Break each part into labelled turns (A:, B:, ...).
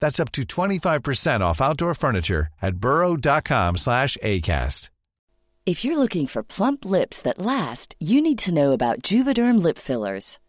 A: That's up to 25% off outdoor furniture at burrow.com slash ACAST.
B: If you're looking for plump lips that last, you need to know about Juvederm lip fillers.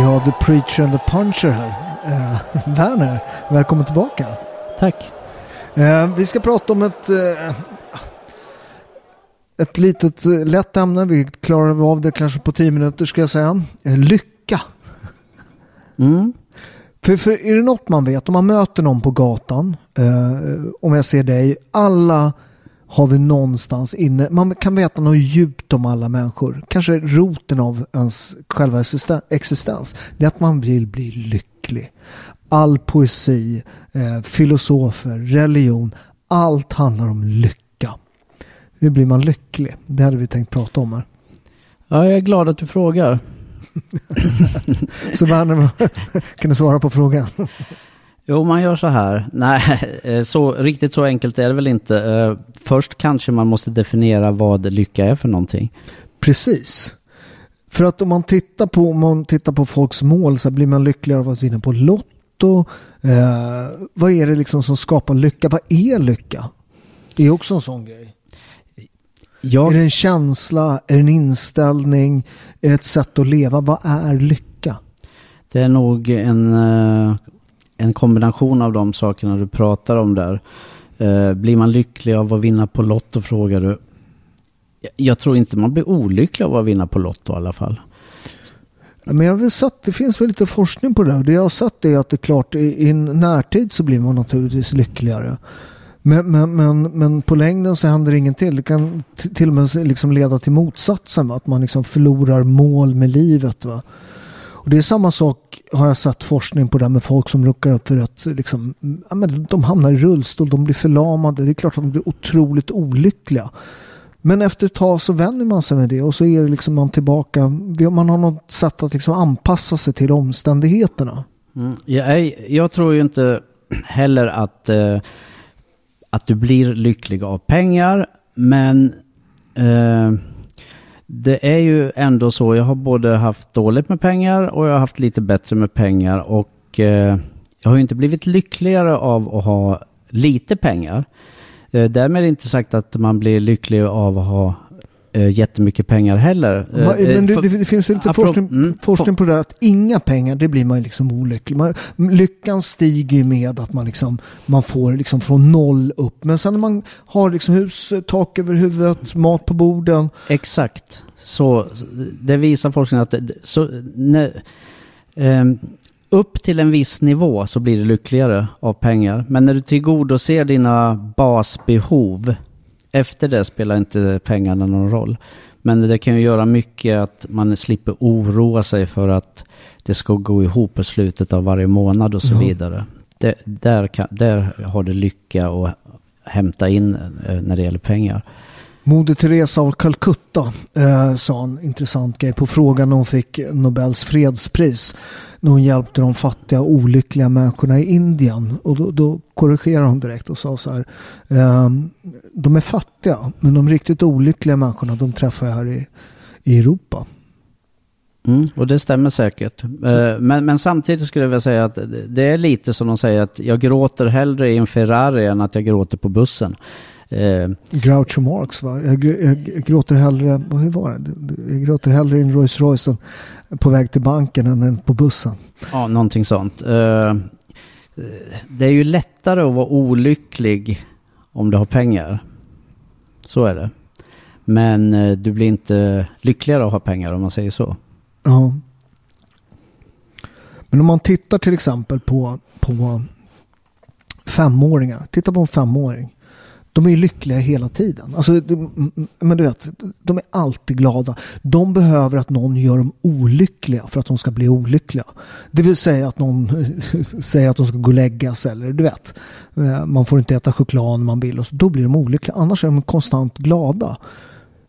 C: Vi har The Preacher and the Puncher här. Eh, Werner, välkommen tillbaka.
D: Tack.
C: Eh, vi ska prata om ett, eh, ett litet eh, lätt ämne. Vi klarar av det kanske på tio minuter ska jag säga. Eh, lycka.
D: Mm.
C: För, för är det något man vet, om man möter någon på gatan, eh, om jag ser dig, alla har vi någonstans inne, man kan veta något djupt om alla människor. Kanske roten av ens själva existen- existens. Det är att man vill bli lycklig. All poesi, eh, filosofer, religion, allt handlar om lycka. Hur blir man lycklig? Det hade vi tänkt prata om här.
D: Ja, jag är glad att du frågar.
C: Så Werner, kan du svara på frågan?
D: Jo, man gör så här. Nej, eh, så, riktigt så enkelt är det väl inte. Eh, Först kanske man måste definiera vad lycka är för någonting.
C: Precis. För att om man tittar på, om man tittar på folks mål så blir man lyckligare av att vinna på Lotto. Eh, vad är det liksom som skapar lycka? Vad är lycka? Det är också en sån grej.
D: Jag,
C: Är det en känsla? Är det en inställning? Är det ett sätt att leva? Vad är lycka?
D: Det är nog en, eh, en kombination av de sakerna du pratar om där. Eh, Blir man lycklig av att vinna på Lotto frågar du. Jag- tror inte man blir olycklig av att vinna på Lotto i alla fall.
C: Men jag har väl sett, det finns väl lite forskning på det här. Det jag har sett är att det är klart i, i närtid så blir man naturligtvis lyckligare. Men, men, men, men på längden så händer ingenting. Det kan till och med liksom leda till motsatsen. Va? Att man liksom förlorar mål med livet. Va? Och det är samma sak har jag sett forskning på det med folk som ruckar upp för att liksom, ja, men de hamnar i rullstol, de blir förlamade. Det är klart att de blir otroligt olyckliga. Men efter ett tag så vänjer man sig med det och så är det liksom man tillbaka. Man har något sätt att liksom anpassa sig till omständigheterna.
D: Mm. Jag, jag tror ju inte heller att, eh, att du blir lycklig av pengar. Men eh, det är ju ändå så, jag har både haft dåligt med pengar och jag har haft lite bättre med pengar. Och eh, jag har ju inte blivit lyckligare av att ha lite pengar. Eh, därmed är det inte sagt att man blir lycklig av att ha eh, jättemycket pengar heller. Eh,
C: Men det,
D: för-
C: det, det finns ju lite
D: apro-
C: forskning,
D: mm,
C: forskning på det där att inga pengar, det blir man ju liksom olycklig. Man, lyckan stiger ju med att man, liksom, man får liksom från noll upp. Men sen när man har liksom hus, tak över huvudet, mat på borden.
D: Exakt. Så det visar forskningen att så, när, ehm, upp till en viss nivå så blir du lyckligare av pengar. Men när du tillgodoser dina basbehov, efter det spelar inte pengarna någon roll. Men det kan ju göra mycket att man slipper oroa sig för att det ska gå ihop i slutet av varje månad och så
C: Ja.
D: vidare. Det, där, kan, där har du lycka att hämta in eh, när det gäller pengar.
C: Moder Teresa av Calcutta eh, sa en intressant grej på frågan när hon fick Nobels fredspris. När hon hjälpte de fattiga och olyckliga människorna i Indien. Och då, då korrigerade hon direkt och sa så här. Eh, de är fattiga men de riktigt olyckliga människorna de träffar jag här i, i Europa.
D: Mm, och det stämmer säkert. Eh, Men, men samtidigt skulle jag vilja säga att det är lite som de säger att jag gråter hellre i en Ferrari än att jag gråter på bussen. Eh,
C: Groucho Marx va? Jag, gr- jag gråter hellre, vad hur var det? Jag gråter hellre i en Rolls Royce på väg till banken än på bussen.
D: Ja, någonting sånt. Eh, Det är ju lättare att vara olycklig om du har pengar. Så är det. Men eh, du blir inte lyckligare att ha pengar om man säger så.
C: Ja. Men om man tittar till exempel på, på femåringar. Titta på en femåring. De är ju lyckliga hela tiden. Alltså, de- men du vet, de är alltid glada. De behöver att någon gör dem olyckliga för att de ska bli olyckliga. Det vill säga att någon säger att de ska gå och lägga sig eller du vet. Eh, man får inte äta choklad när man vill och så, då blir de olyckliga. Annars är de konstant glada.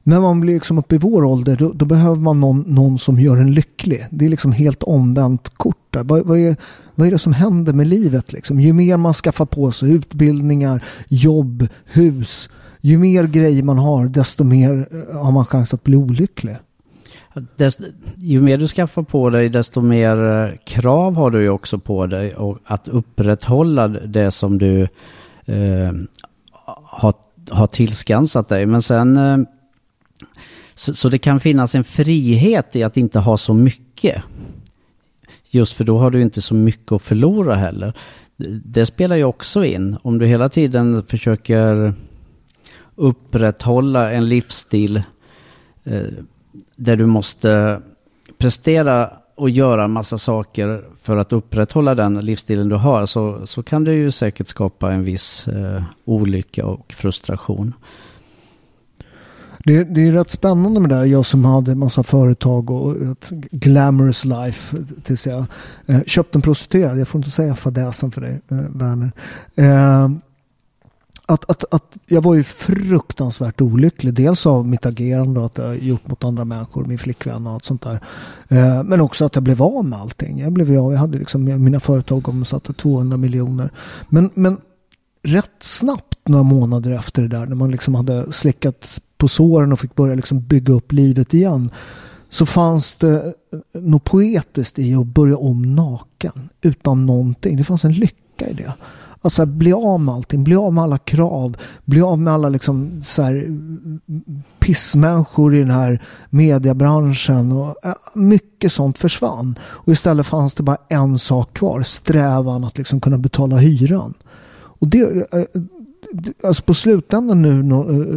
C: När man blir liksom uppe i vår ålder då, då behöver man någon, någon som gör en lycklig. Det är liksom helt omvänt kort där. Vad, vad, är, vad är det som händer med livet liksom? Ju mer man skaffar på sig utbildningar, jobb, hus. Ju mer grejer man har desto mer eh, har man chans att bli olycklig.
D: Dest, ju mer du skaffar på dig desto mer eh, krav har du ju också på dig och att upprätthålla det som du eh, har, har tillskansat dig. Men sen eh, så, så det kan finnas en frihet i att inte ha så mycket. Just för då har du inte så mycket att förlora heller. Det- spelar ju också in. Om du hela tiden försöker upprätthålla en livsstil eh, där du måste prestera och göra en massa saker för att upprätthålla den livsstilen du har så, så kan det ju säkert skapa en viss eh, olycka och frustration.
C: Det, det är rätt spännande med det här. Jag som hade massa företag och ett glamorous life tills jag eh, köpte en prostituerad. Jag får inte säga fadäsen för dig, eh, Werner. Eh, att, att, att jag var ju fruktansvärt olycklig. Dels av mitt agerande och att jag gjort mot andra människor, min flickvän och allt sånt där. Eh, men också att jag blev av med allting. Jag blev av, jag hade liksom mina företag omsatte 200 miljoner. Men, men rätt snabbt några månader efter det där när man liksom hade slickat på såren och fick börja liksom bygga upp livet igen så fanns det eh, något poetiskt i att börja om naken utan någonting. Det fanns en lycka i det. Att så här, bli av med allting, bli av med alla krav, bli av med alla liksom så här, mm, pissmänniskor i den här mediebranschen och eh, mycket sånt försvann. Och istället fanns det bara en sak kvar, strävan att liksom kunna betala hyran. Och det, eh, alltså på slutändan nu eh,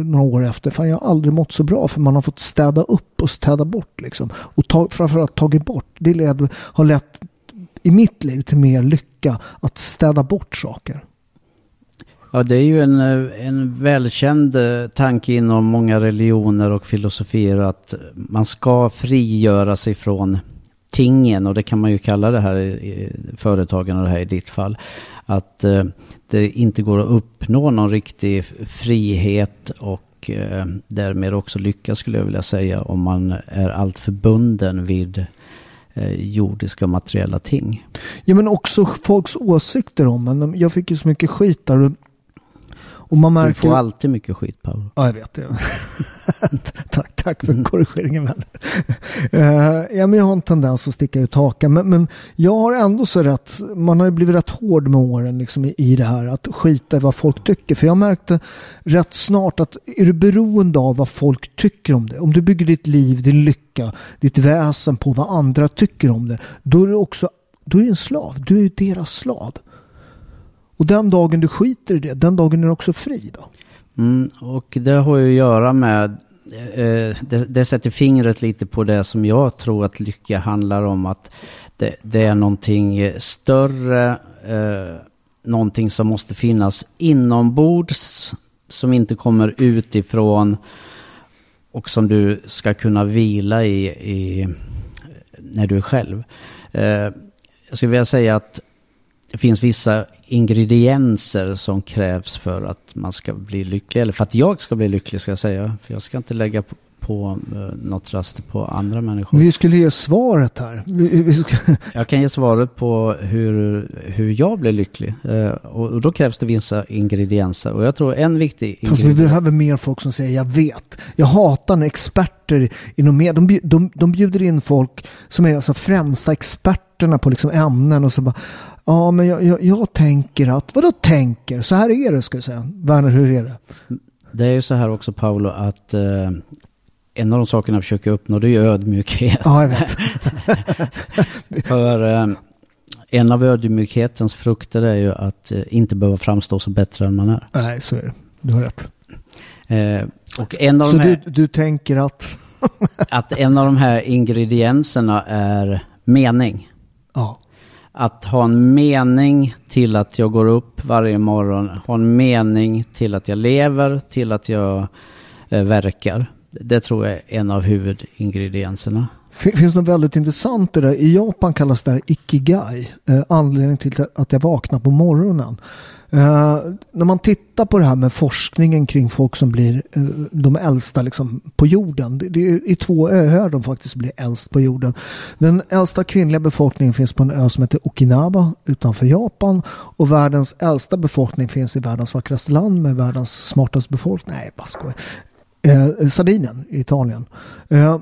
C: några år efter, fan jag har aldrig mått så bra för man har fått städa upp och städa bort liksom. Och ta, framförallt tagit bort. Det led, har lett i mitt liv till mer lycka att städa bort saker.
D: Ja, det är ju en, eh, en välkänd eh, tanke inom många religioner och filosofier att man ska frigöra sig från tingen och det kan man ju kalla det här företagen och det här i ditt fall. Att eh, det inte går att uppnå någon riktig frihet och eh, därmed också lycka skulle jag vilja säga om man är allt förbunden vid eh, jordiska och materiella ting.
C: Ja men också folks åsikter om en. Jag fick ju så mycket skit där. Och man märker...
D: Du får alltid mycket skit Paolo.
C: Ja, jag vet det. tack, tack för korrigeringen vänner. uh, ja, men jag har en tendens att sticka ut hakan. Men, men jag har ändå så rätt, man har blivit rätt hård med åren liksom, i, i det här. Att skita i vad folk tycker. För jag märkte rätt snart att är du beroende av vad folk tycker om det. Om du bygger ditt liv, din lycka, ditt väsen på vad andra tycker om det. Då är du också då är du en slav. Du är deras slav. Och den dagen du skiter i det, den dagen är du också fri då.
D: Mm, och det har ju att göra med, eh, det, det sätter fingret lite på det som jag tror att lycka handlar om. Att det, det är någonting större, eh, någonting som måste finnas inombords, som inte kommer utifrån och som du ska kunna vila i, i när du är själv. Eh, jag skulle vilja säga att det finns vissa ingredienser som krävs för att man ska bli lycklig. Eller för att jag ska bli lycklig ska jag säga. För jag ska inte lägga på, uh, något raster på andra människor.
C: Vi skulle ge svaret här. Vi, vi ska...
D: jag kan ge svaret på hur, hur jag blir lycklig. Uh, och, då krävs det vissa ingredienser. Och jag tror en viktig ingrediens...
C: Fast vi behöver mer folk som säger jag vet. Jag hatar när experter inom med. De, de, de bjuder in folk som är alltså främsta experterna på liksom ämnen och så bara Ja, men jag, jag, jag tänker att, vadå tänker? Så här är det, ska jag säga. Werner, hur är det?
D: Det är ju så här också, Paolo, att eh, en av de sakerna jag försöker uppnå, det är ödmjukhet.
C: Ja, jag vet.
D: För eh, en av ödmjukhetens frukter är ju att eh, inte behöva framstå så bättre än man är.
C: Nej, så är det. Du har rätt.
D: Eh, och en av
C: så
D: de här,
C: du, du tänker att...
D: att en av de här ingredienserna är mening.
C: Ja
D: att ha en mening till att jag går upp varje morgon, ha en mening till att jag lever, till att jag verkar. Det tror jag är en av huvudingredienserna.
C: Finns det något väldigt intressant i det I Japan kallas det här ikigai, eh, anledningen till att jag vaknar på morgonen. Eh, när man tittar på det här med forskningen kring folk som blir eh, de äldsta liksom, på jorden. Det, det är i två öar de faktiskt blir äldst på jorden. Den äldsta kvinnliga befolkningen finns på en ö som heter Okinawa utanför Japan. Och världens äldsta befolkning finns i världens vackraste land med världens smartaste befolkning. Nej, bara skojar eh, Sardinien i Italien. Eh,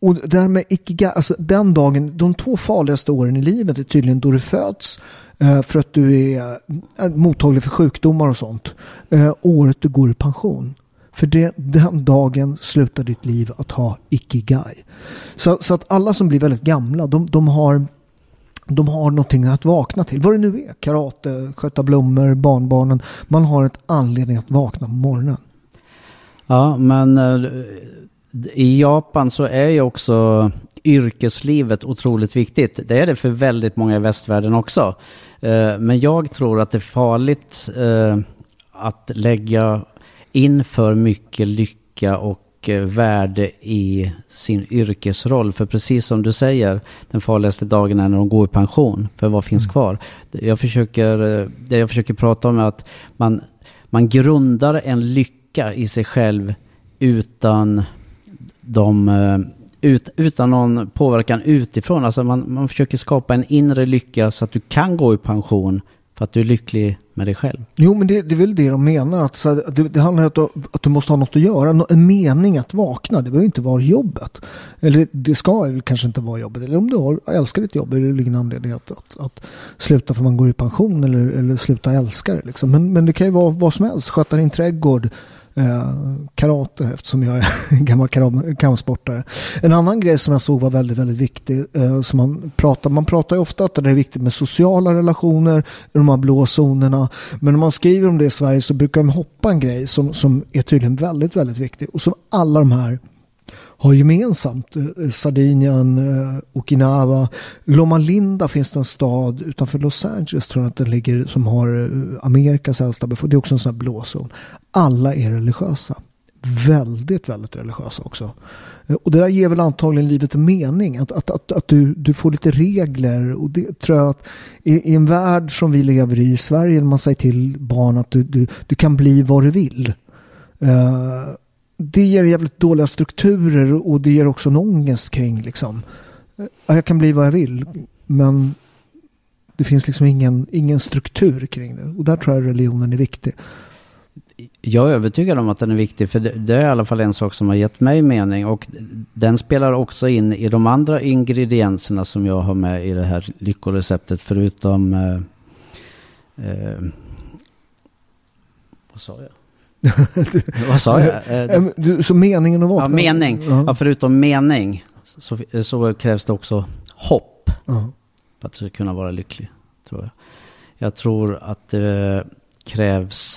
C: och därmed icke, alltså den dagen, de två farligaste åren i livet är tydligen då du föds Eh, för att du är eh, mottaglig för sjukdomar och sånt. Eh, året du går i pension. För det, den dagen slutar ditt liv att ha ikigai. Så, så att alla som blir väldigt gamla, de, de har de har någonting att vakna till. Vad det nu är. Karate, sköta blommor, barnbarnen. Man har ett anledning att vakna på morgonen.
D: Ja, men i Japan så är ju också yrkeslivet otroligt viktigt. Det är det för väldigt många i västvärlden också. Eh, men jag tror att det är farligt eh, att lägga in för mycket lycka och eh, värde i sin yrkesroll. För precis som du säger, den farligaste dagen är när de går i pension. För vad finns mm. kvar? Jag försöker, det jag försöker prata om är att man, man grundar en lycka i sig själv utan de eh, ut, utan någon påverkan utifrån. Alltså man, man försöker skapa en inre lycka så att du kan gå i pension för att du är lycklig med dig själv.
C: Jo, men det, det är väl det de menar. Att, så, det, det handlar om att, att du måste ha något att göra, en mening att vakna. Det behöver inte vara jobbet. Eller det ska kanske inte vara jobbet. Eller om du har, älskar ditt jobb, är det ingen anledning att, att, att sluta för man går i pension eller, eller sluta älska det. Liksom. Men, men det kan ju vara vad som helst. Sköta din trädgård, eh, Eh, karate eftersom jag är gammal kampsportare. En annan grej som jag såg var väldigt, väldigt viktig. Eh, som man, pratar, man pratar ju ofta att det är viktigt med sociala relationer i de här blå zonerna. Men om man skriver om det i Sverige så brukar de hoppa en grej som, som är tydligen väldigt, väldigt viktig. Och som alla de här har gemensamt. Eh, Sardinien, eh, Okinawa, Loma Linda finns det en stad utanför Los Angeles tror jag att den ligger som har Amerikas äldsta befolkning. Det är också en sån här blåzon. Alla är religiösa. Väldigt, väldigt religiösa också. Eh, och det där ger väl antagligen livet en mening. Att, att, att, att du, du får lite regler. Och det tror jag att i, i en värld som vi lever i i Sverige, när man säger till barn att du, du, du kan bli vad du vill. Uh, det ger jävligt dåliga strukturer och det ger också en ångest kring liksom. Eh, jag kan bli vad jag vill men det finns liksom ingen, ingen struktur kring det. Och där tror jag religionen är viktig
D: jag är övertygad om att den är viktig för det, det, är i alla fall en sak som har gett mig mening och den spelar också in i de andra ingredienserna som jag har med i det här lyckoreceptet förutom eh, eh, vad sa jag? vad sa jag?
C: Eh, du, så meningen att vakna?
D: Ja, mening. Uh -huh. Ja, förutom mening så, så, krävs det också hopp. Uh -huh. För att du kunna vara lycklig, tror jag. Jag tror att det krävs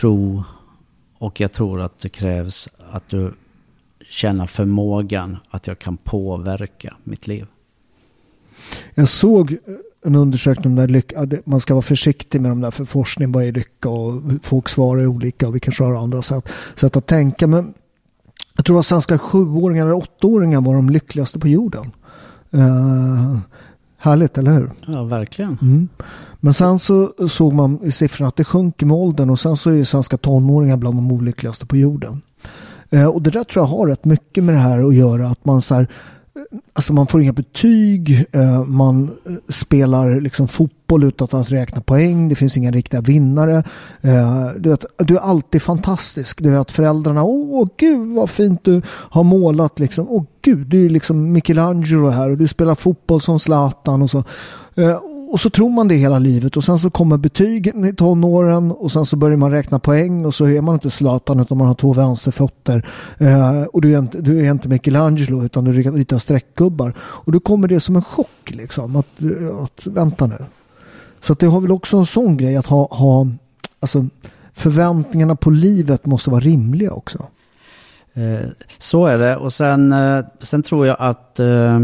D: Tro och jag tror att det krävs att du känner förmågan att jag kan påverka mitt liv.
C: Jag såg en undersökning om där lycka, man ska vara försiktig med de där för forskning, vad är lycka och folk svarar olika och vi kanske har andra sätt, sätt att tänka. Men jag tror att svenska sjuåringar eller åttaåringar var de lyckligaste på jorden. Uh, härligt, eller hur?
D: Ja, verkligen.
C: Mm. Men sen så såg man i siffrorna att det sjunker med åldern och sen så är svenska tonåringar bland de olyckligaste på jorden. Uh, och det där tror jag har rätt mycket med det här att göra. Att man så här, Alltså man får inga betyg, eh, man eh, spelar liksom fotboll utan att räkna poäng, det finns inga riktiga vinnare. Eh, du, vet, du är alltid fantastisk. Du vet föräldrarna, åh gud vad fint du har målat liksom. Åh gud, du är liksom Michelangelo här och du spelar fotboll som Zlatan och så och så tror man det hela livet och sen så kommer betygen i tonåren och sen så börjar man räkna poäng och så är man inte Zlatan utan man har två vänsterfötter. Eh, och du är, inte, du är inte Michelangelo utan du ritar streckgubbar. Och då kommer det som en chock liksom. Att, att vänta nu. Så att det har väl också en sån grej att ha, ha alltså förväntningarna på livet måste vara rimliga också.
D: Eh, så är det och sen, eh, sen tror jag att eh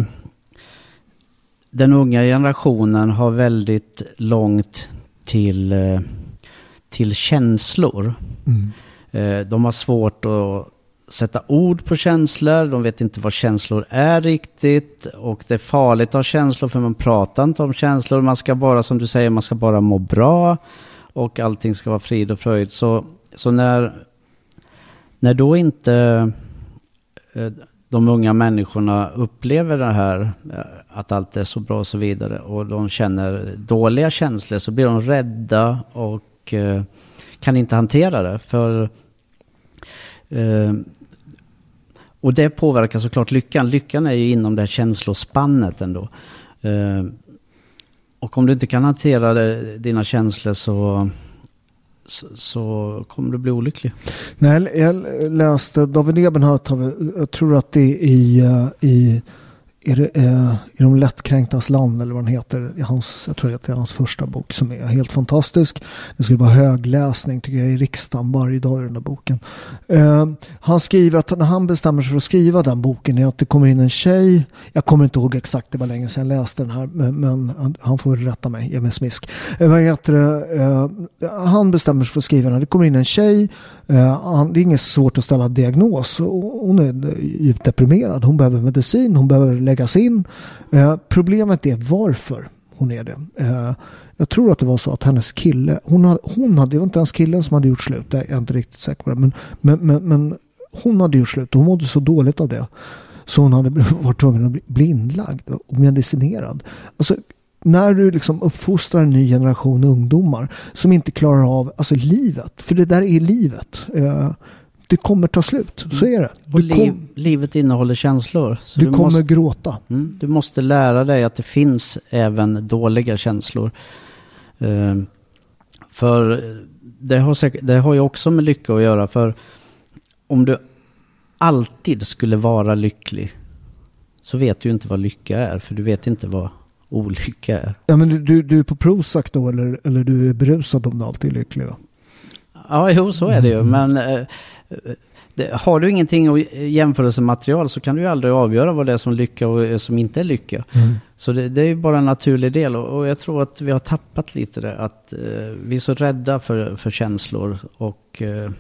D: den unga generationen har väldigt långt till, eh, till känslor. Mm. Eh, de har svårt att sätta ord på känslor, de vet inte vad känslor är riktigt och det är farligt att ha känslor för man pratar inte om känslor. Man ska bara, som du säger, man ska bara må bra och allting ska vara frid och fröjd. Så, så när, när då inte eh, de unga människorna upplever det här, eh, att allt är så bra och så vidare, och de känner dåliga känslor, så blir de rädda och eh, kan inte hantera det. För, eh, och det påverkar såklart lyckan. Lyckan är ju inom det här känslospannet ändå. Eh, och om du inte kan hantera det, dina känslor så så, så kommer du bli olycklig.
C: Nej, jag läste David Ebenhardt, jag tror att det är i, eh, i är det, eh, i de lättkränktas land eller vad den heter. I hans, jag tror att det är hans första bok som är helt fantastisk. Det skulle vara högläsning tycker jag i riksdagen varje dag i den där boken. Eh, han skriver att när han bestämmer sig för att skriva den boken är att det kommer in en tjej. Jag kommer inte ihåg exakt, det var länge sedan jag läste den här. Men, men han får rätta mig, ge mig smisk. Eh, vad heter det? Eh, han bestämmer sig för att skriva den här. Det kommer in en tjej. Eh, det är inget svårt att ställa diagnos. Hon är djupt deprimerad. Hon behöver medicin. Hon behöver läggas in. Eh, problemet är varför hon är det. Eh, jag tror att det var så att hennes kille, hon hade, hon hade det var inte ens killen som hade gjort slut, det är jag inte riktigt säker på det, men, men, men, men hon hade gjort slut hon mådde så dåligt av det. Så hon hade varit tvungen att bli, bli inlagd och medicinerad. Alltså, när du liksom uppfostrar en ny generation ungdomar som inte klarar av alltså livet, för det där är livet. Eh, det kommer ta slut. Så är det.
D: Och
C: Du, kom,
D: liv, livet innehåller känslor. Så
C: du kommer
D: måste,
C: gråta.
D: mm, du måste lära dig att det finns även dåliga känslor. Eh, för det har, säkert, det har ju också med lycka att göra. För om du alltid skulle vara lycklig så vet du inte vad lycka är. För du vet inte vad olycka är.
C: Ja, men du, du, är på Prozac då eller, eller du är berusad om du alltid är lycklig? Då?
D: Ja, jo, så är det ju. Men eh, det, har du ingenting att jämförelsematerial så kan du ju aldrig avgöra vad det är som lycka och som inte är lycka. Så det, det är ju bara en naturlig del. Och, och jag tror att vi har tappat lite det. Att eh, vi är så rädda för, för känslor. Och eh,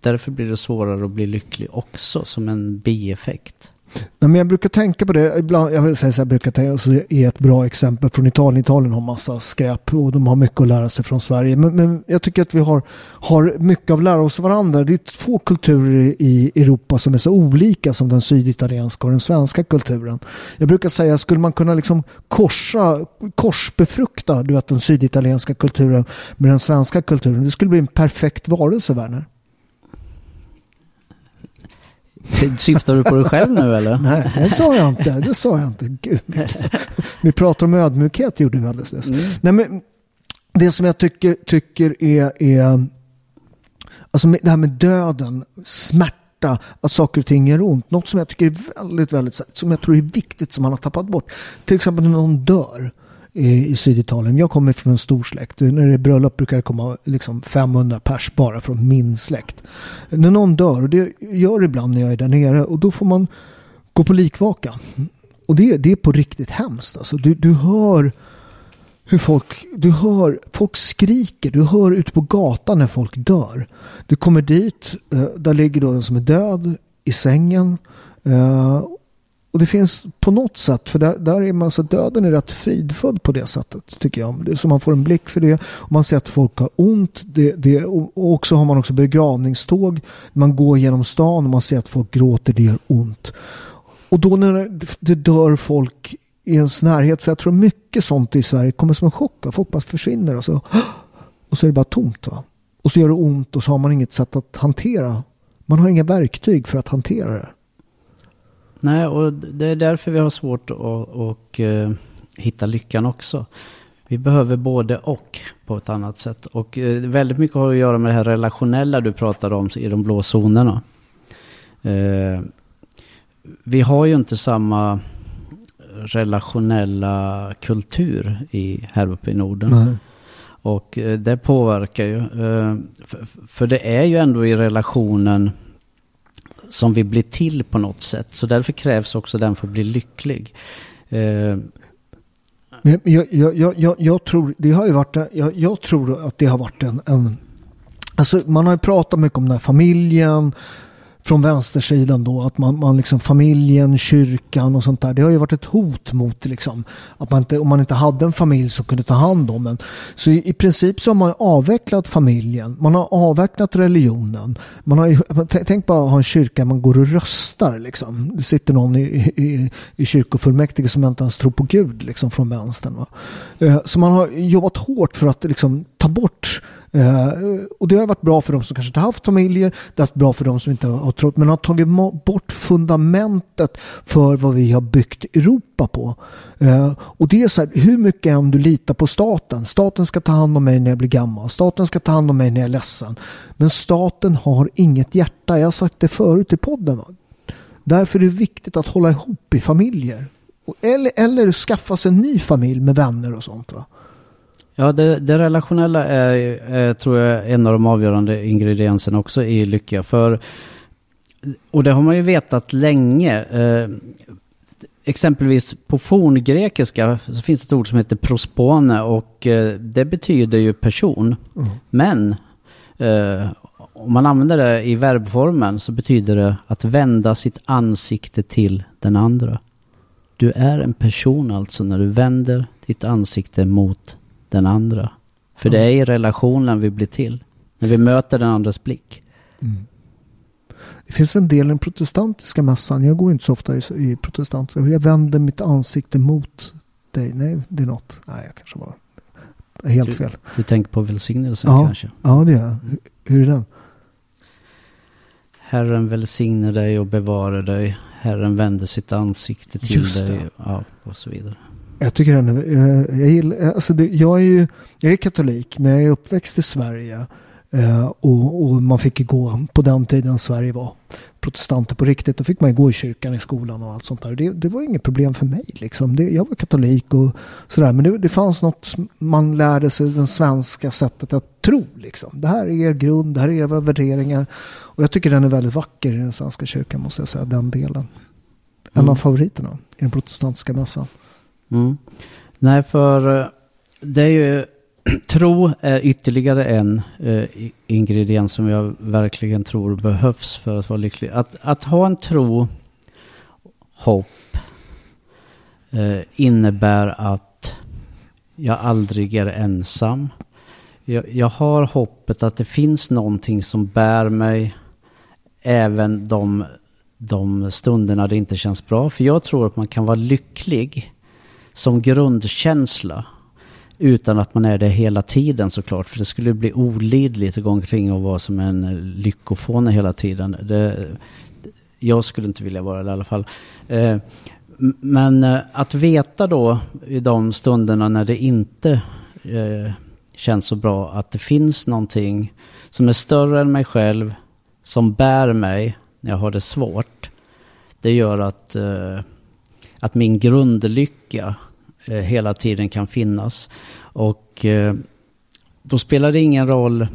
D: därför blir det svårare att bli lycklig också som en bieffekt.
C: Nej, men jag brukar tänka på det, ibland, jag vill säga så här, jag brukar tänka, så är ett bra exempel från Italien. Italien har massa skräp och de har mycket att lära sig från Sverige. Men, men jag tycker att vi har, har mycket att lära oss varandra. Det är två kulturer i Europa som är så olika som den syditalienska och den svenska kulturen. Jag brukar säga, skulle man kunna liksom korsa, korsbefrukta du vet, den syditalienska kulturen med den svenska kulturen, det skulle bli en perfekt varelse, Werner.
D: Syftar du på dig själv nu eller?
C: Nej, det sa jag inte. Det sa jag inte. Gud. Vi pratar om ödmjukhet gjorde vi alldeles nyss.
D: Mm.
C: Nej, men det som jag tycker, tycker är, är alltså det här med döden, smärta, att saker och ting gör ont. Något som jag tycker är väldigt, väldigt, som jag tror är viktigt som man har tappat bort. Till exempel när någon dör i, Syditalien. Jag kommer från en stor släkt. När det är bröllop brukar det komma liksom 500 pers bara från min släkt. När någon dör, och det gör det ibland när jag är där nere, och då får man gå på likvaka. Och det, det är på riktigt hemskt. Alltså, du, du hör hur folk, du hör, folk skriker, du hör ute på gatan när folk dör. Du kommer dit, eh, där ligger då den som är död i sängen. Eh, och det finns på något sätt, för där, där är man så döden är rätt fridfull på det sättet tycker jag. Så man får en blick för det. Och man ser att folk har ont. Det, det, och också har man också begravningståg. Man går genom stan och man ser att folk gråter, det gör ont. Och då när det, det dör folk i ens närhet, så jag tror mycket sånt i Sverige kommer som en chock. Folk bara försvinner och så, och så är det bara tomt. Va? Och så gör det ont och så har man inget sätt att hantera. Man har inga verktyg för att hantera det.
D: Nej, och det är därför vi har svårt att och, uh, hitta lyckan också. Vi behöver både och på ett annat sätt. Och uh, väldigt mycket har att göra med det här relationella du pratade om i de blå zonerna. Uh, vi har ju inte samma relationella kultur i, här uppe i Norden.
C: Nej.
D: Och eh, det påverkar ju. eh, för det är ju ändå i relationen som vi blir till på något sätt. Så därför krävs också den för att bli lycklig. Eh,
C: Men jag, jag, jag, jag, jag, tror, det har ju varit, jag, jag tror att det har varit en, en Alltså man har ju pratat mycket om den här familjen från vänstersidan då, att man, man liksom familjen, kyrkan och sånt där. Det har ju varit ett hot mot liksom, att man inte, om man inte hade en familj som kunde ta hand om en. Så i, i princip så har man avvecklat familjen, man har avvecklat religionen. Man har, tänk bara att ha en kyrka man går och röstar liksom. Det sitter någon i, i, i kyrkofullmäktige som inte ens tror på Gud liksom från vänstern. Va? Eh, så man har jobbat hårt för att liksom ta bort Eh, och det har varit bra för de som kanske inte haft familjer. Det har varit bra för de som inte har trott. Men har tagit bort fundamentet för vad vi har byggt Europa på. Eh, och det är så här, hur mycket än du litar på staten. Staten ska ta hand om mig när jag blir gammal. Staten ska ta hand om mig när jag är ledsen. Men staten har inget hjärta. Jag har sagt det förut i podden. Va? Därför är det viktigt att hålla ihop i familjer. Eller, eller skaffa sig en ny familj med vänner och sånt. Va?
D: Ja, det, det relationella är, är, tror jag, en av de avgörande ingredienserna också i lycka. För, och det har man ju vetat länge. Eh, exempelvis på forngrekiska så finns det ett ord som heter prospone och eh, det betyder ju person. Men eh, om man använder det i verbformen så betyder det att vända sitt ansikte till den andra. Du är en person alltså när du vänder ditt ansikte mot den andra. För det är i relationen vi blir till. När vi möter den andras blick.
C: Det finns en del i den protestantiska mässan. Jag går inte så ofta i, i protestant. Jag vänder mitt ansikte mot dig. Nej, det är något. Nej, jag kanske var helt
D: Du-
C: fel.
D: Du tänker på välsignelsen
C: Ja.
D: kanske?
C: Ja, det är jag. Hur- Hur är den?
D: Herren välsigne dig och bevara dig. Herren vänder sitt ansikte till dig. Ja, och så vidare.
C: Jag tycker den är, jag, jag, gillar, alltså det, jag är ju jag är katolik men jag är uppväxt i Sverige. Eh, och, och man fick ju gå på den tiden Sverige var protestanter på riktigt. Då fick man ju gå i kyrkan i skolan och allt sånt där. Det, det var inget problem för mig liksom. Det, jag var katolik och sådär. Men det, det fanns något man lärde sig det svenska sättet att tro liksom. Det här är er grund, det här är era värderingar. Och jag tycker den är väldigt vacker i den svenska kyrkan måste jag säga. Den delen. En
D: Mm.
C: av favoriterna i den protestantiska mässan.
D: Mm. Nej, för eh, det är ju tro är ytterligare en eh, ingrediens som jag verkligen tror behövs för att vara lycklig. Att, att ha en tro, hopp, eh, innebär att jag aldrig är ensam. Jag, jag har hoppet att det finns någonting som bär mig även de, de stunderna det inte känns bra. För jag tror att man kan vara lycklig som grundkänsla utan att man är det hela tiden såklart. För det skulle bli olidligt att gå omkring och vara som en lyckofåne hela tiden. Det, jag skulle inte vilja vara det i alla fall. Eh, men eh, att veta då i de stunderna när det inte eh, känns så bra att det finns någonting som är större än mig själv, som bär mig när jag har det svårt. Det gör att, eh, att min grundlycka eh, hela tiden kan finnas. Och eh, då spelar det ingen roll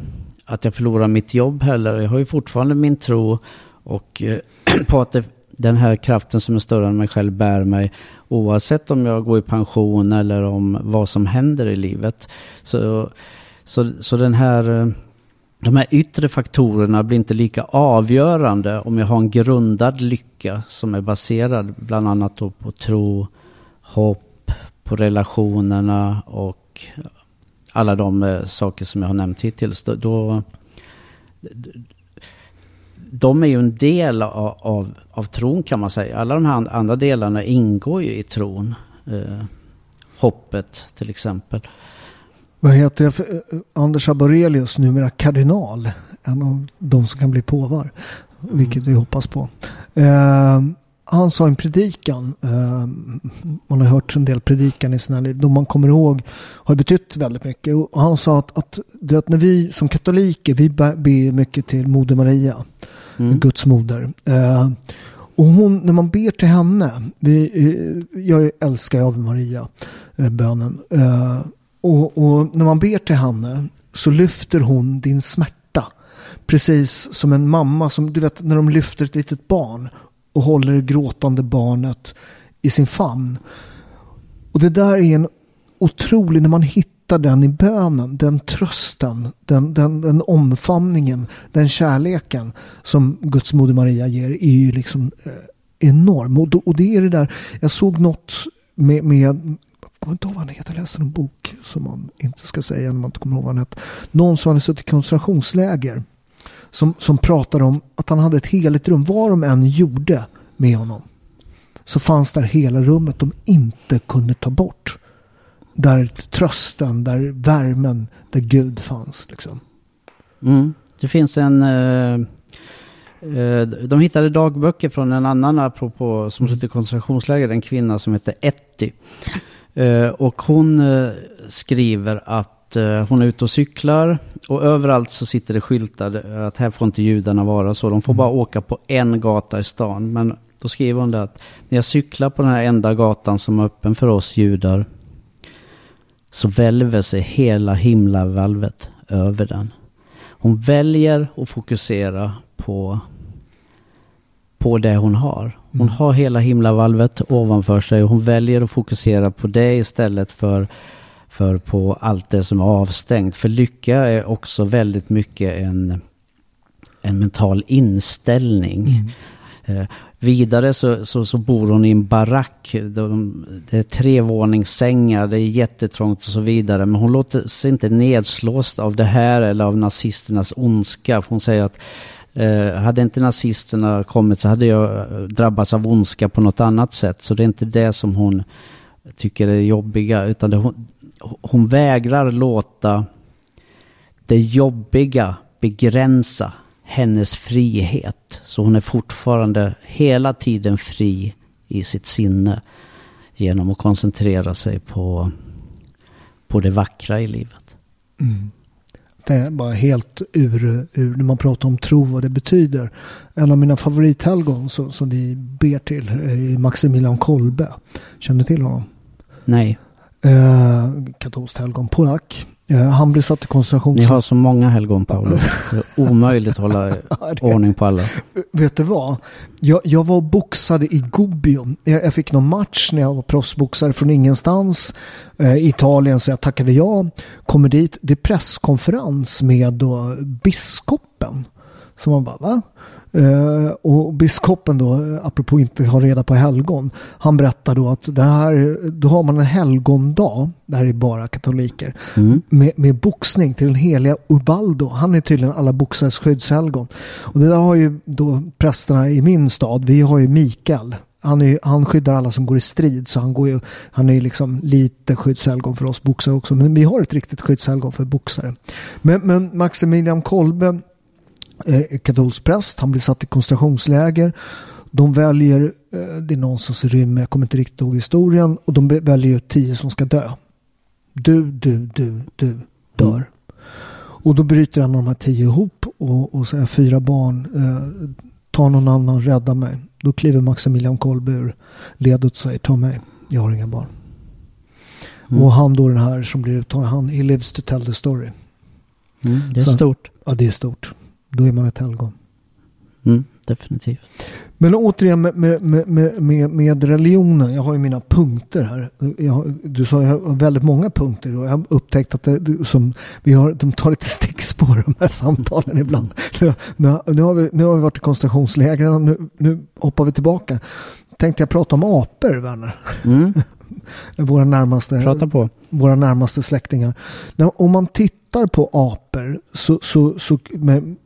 D: att jag förlorar mitt jobb heller. Jag har ju fortfarande min tro och eh, på att det, den här kraften som är större än mig själv bär mig oavsett om jag går i pension eller om vad som händer i livet. Så, så, så den här, eh, de här yttre faktorerna blir inte lika avgörande om jag har en grundad lycka som är baserad bland annat då på tro, hopp, på relationerna och alla de eh, saker som jag har nämnt hittills. Då, då, de är ju en del av, av, av tron kan man säga. Alla de här andra delarna ingår ju i tron. Eh, hoppet till exempel.
C: Vad heter jag? Eh, Anders Aborelius, numera kardinal. En av de som kan bli påvar. Vilket vi hoppas på. Eh, han sa en predikan. Eh, man har hört en del predikan i sina liv. De man kommer ihåg har betytt väldigt mycket. Och han sa att, att, att när vi som katoliker, vi ber mycket till Moder Maria.
D: Mm.
C: Guds moder. Eh, och hon, när man ber till henne, vi, eh, jag älskar Ave Maria, eh, bönen. Och, och när man ber till henne så lyfter hon din smärta. Precis som en mamma som, du vet när de lyfter ett litet barn och håller det gråtande barnet i sin famn. Och det där är en otrolig, när man hittar den i bönen, den trösten, den, den, den omfamningen, den kärleken som Guds moder Maria ger är ju liksom eh, enorm. Och, då, och det är det där, jag såg något med, med kommer inte ihåg vad han heter, jag läste en bok som man inte ska säga när man inte kommer ihåg vad han heter. Någon som hade suttit i koncentrationsläger som, som pratade om att han hade ett heligt rum, vad de än gjorde med honom så fanns där hela rummet de inte kunde ta bort. Där trösten, där värmen, där Gud fanns. Liksom.
D: Mm. Det finns en... Uh... de hittade dagböcker från en annan apropå som suttit i koncentrationsläger, en kvinna som heter Etty. Eh, och hon eh, skriver att eh, hon är ute och cyklar och överallt så sitter det skyltar att här får inte judarna vara så. De får bara åka på en gata i stan. Men då skriver hon det att när jag cyklar på den här enda gatan som är öppen för oss judar så välver sig hela himlavalvet över den. Hon väljer att fokusera på, på det hon har. Hon
C: Mm.
D: har hela himlavalvet ovanför sig och hon väljer att fokusera på det istället för, för på allt det som är avstängt. För lycka är också väldigt mycket en, en mental inställning. Eh, vidare så, så, så bor hon i en barack. De, det är trevåningssängar, det är jättetrångt och så vidare. Men hon låter sig inte nedslås av det här eller av nazisternas ondska. För hon säger att eh, hade inte nazisterna kommit så hade jag eh, drabbats av ondska på något annat sätt. Så det är inte det som hon tycker är jobbiga. Utan det, hon, hon vägrar låta det jobbiga begränsa hennes frihet. Så hon är fortfarande hela tiden fri i sitt sinne genom att koncentrera sig på, på det vackra i livet.
C: Mm. Det är bara helt ur, ur, när man pratar om tro vad det betyder. En av mina favorithelgon som, som vi ber till är Maximilian Kolbe. Känner du till honom?
D: Nej.
C: Eh, katolskt helgon, polack. Han blev satt i koncentrations...
D: Ni har så många helgon är omöjligt att hålla ordning på alla.
C: Vet du vad? Jag, jag var boxade i Gubbio. Jag, jag, fick någon match när jag var proffsboxare från ingenstans. Eh, Italien så jag tackade ja. Kommer dit. Det är presskonferens med då biskopen. Så man bara va? Uh, och biskopen då, apropå inte ha reda på helgon, han berättar då att det här, då har man en helgondag, det här är bara katoliker, mm. med, med boxning till den heliga Ubaldo. Han är tydligen alla boxares skyddshelgon. Och det där har ju då prästerna i min stad, vi har ju Mikael, han, är, han skyddar alla som går i strid så han, går ju, han är ju liksom lite skyddshelgon för oss boxare också. Men vi har ett riktigt skyddshelgon för boxare. Men, men Maximilian Kolbe eh, katolsk präst. Han blir satt i koncentrationsläger. De väljer, eh, det är någon som rymmer, jag kommer inte riktigt ihåg historien. Och de väljer tio som ska dö. Du, du, du, du dör. Mm. Och då bryter en av de här tio ihop och, och säger fyra barn, eh, ta någon annan, rädda mig. Då kliver Maximilian Kolbe ur ledet och säger ta mig, jag har inga barn. Mm. Och han då den här som blir uttagen, han, he lives to tell the story.
D: Mm, det är Så, stort.
C: Ja, det är stort. Då är man ett helgon.
D: Mm, definitivt.
C: Men återigen med, med, med, med, med religionen. Jag har ju mina punkter här. Jag, du sa jag har väldigt många punkter. Och jag har upptäckt att det, som, vi har, de tar lite stickspår de här samtalen ibland. Nu, nu, nu, har, vi, nu har vi varit i koncentrationslägren. Nu, nu hoppar vi tillbaka. Tänkte jag prata om apor, Werner. Mm. våra, närmaste,
D: Prata på.
C: Våra närmaste släktingar. När, om man tittar på apor så, så, så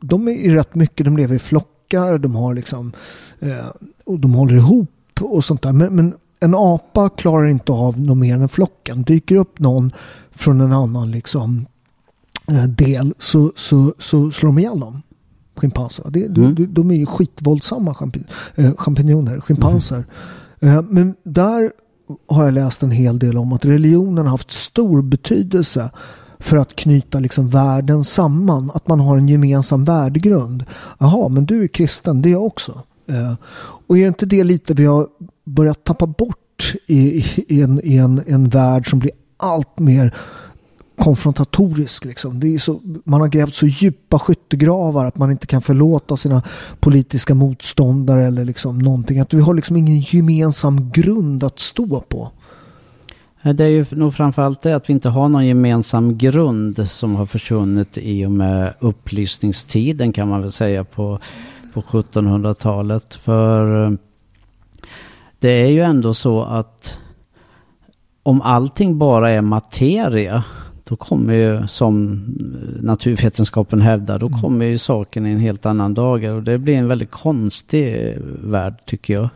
C: de är rätt mycket, de lever i flockar, de har liksom eh, och de håller ihop och sånt där. Men, men, en apa klarar inte av något mer än flocken. Dyker upp någon från en annan liksom eh, del så, så, så slår de ihjäl dem. Schimpanser. Det, mm. de, de är ju skitvåldsamma champinjoner, schimpanser. Mm. Eh, men där har jag läst en hel del om att religionen har haft stor betydelse för att knyta liksom världen samman. Att man har en gemensam värdegrund. Jaha, men du är kristen, det är jag också. Eh, och är inte det lite vi har börjat tappa bort i, i, en, i en, en värld som blir allt mer konfrontatorisk. Liksom. Det är så, man har grävt så djupa skyttegravar att man inte kan förlåta sina politiska motståndare eller liksom någonting. Att vi har liksom ingen gemensam grund att stå på.
D: Det är ju nog framförallt det att vi inte har någon gemensam grund som har försvunnit i och med upplysningstiden kan man väl säga på, på 1700-talet. För eh, det är ju ändå så att om allting bara är materia då kommer ju, som naturvetenskapen hävdar, då mm. kommer ju saken i en helt annan dager. Och det blir en väldigt konstig värld tycker jag.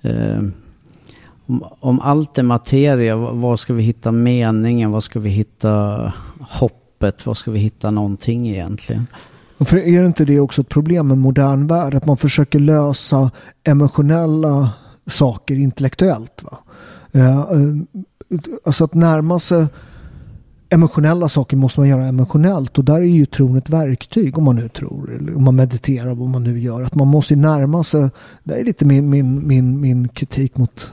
D: Eh, om, om, allt är materia, var ska vi hitta meningen? Var ska vi hitta hoppet? Var ska vi hitta någonting egentligen?
C: För är det inte det också ett problem med modern värld? Att man försöker lösa emotionella saker intellektuellt. Va? Eh, alltså att närma sig emotionella saker måste man göra emotionellt och där är ju tron ett verktyg om man nu tror, eller om man mediterar, vad man nu gör. Att man måste närma sig, det är lite min, min, min, min kritik mot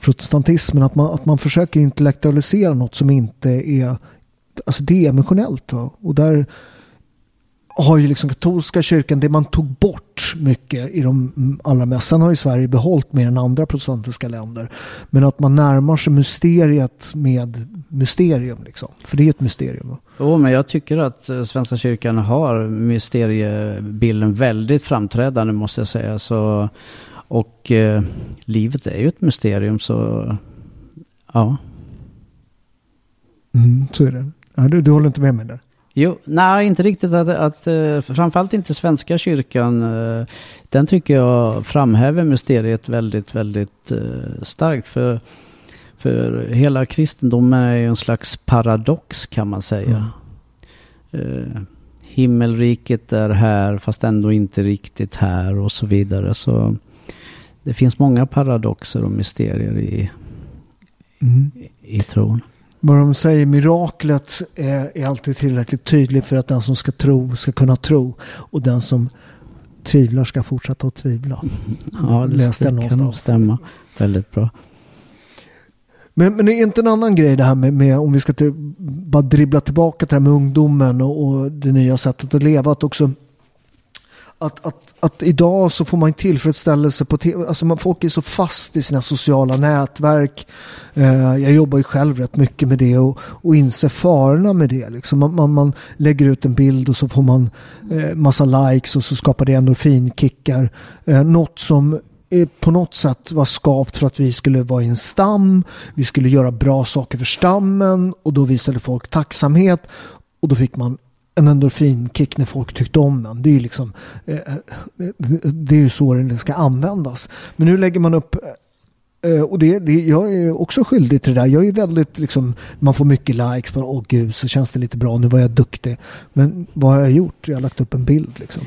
C: protestantismen, att man, att man försöker intellektualisera något som inte är, alltså det är emotionellt. Va? Och där har ju liksom katolska kyrkan, det man tog bort mycket i de allra mest. Sen har ju Sverige behållit mer än andra protestantiska länder. Men att man närmar sig mysteriet med mysterium liksom. För det är ett mysterium.
D: Jo, men jag tycker att eh, Svenska kyrkan har mysteriebilden väldigt framträdande måste jag säga. Så, och eh, livet är ju ett mysterium så ja.
C: Mm, så är det. Ja, du, du håller inte med mig där?
D: Jo, nej inte riktigt att, att eh, framförallt inte Svenska kyrkan. Eh, den tycker jag framhäver mysteriet väldigt, väldigt eh, starkt. För, för hela kristendomen är ju en slags paradox kan man säga. Mm. himmelriket är här fast ändå inte riktigt här och så vidare. Så det finns många paradoxer och mysterier i,
C: Mm.
D: i tron.
C: Vad de säger, miraklet är, är alltid tillräckligt tydligt för att den som ska tro ska kunna tro. Och den som tvivlar ska fortsätta att tvivla.
D: Ja, det,
C: Läste
D: det kan nog stämma. Väldigt bra.
C: Men, men det är inte en annan grej det här med, med om vi ska till, bara dribbla tillbaka till det här med ungdomen och, och det nya sättet att leva. Att också att, att, att idag så får man tillfredsställelse på tv. alltså man, folk är så fast i sina sociala nätverk. Eh, jag jobbar ju själv rätt mycket med det och, och inser farorna med det. Liksom man, man, man lägger ut en bild och så får man eh, massa likes och så skapar det endorfinkickar. Eh, något som på något sätt var skapt för att vi skulle vara i en stam. Vi skulle göra bra saker för stammen och då visade folk tacksamhet och då fick man en endorfinkick när folk tyckte om en. Det är ju liksom eh, det är ju så den ska användas. Men nu lägger man upp eh, och det, det, jag är också skyldig till det där. Jag är väldigt liksom, man får mycket likes på åh gud så känns det lite bra, nu var jag duktig. Men vad har jag gjort? Jag har lagt upp en bild liksom.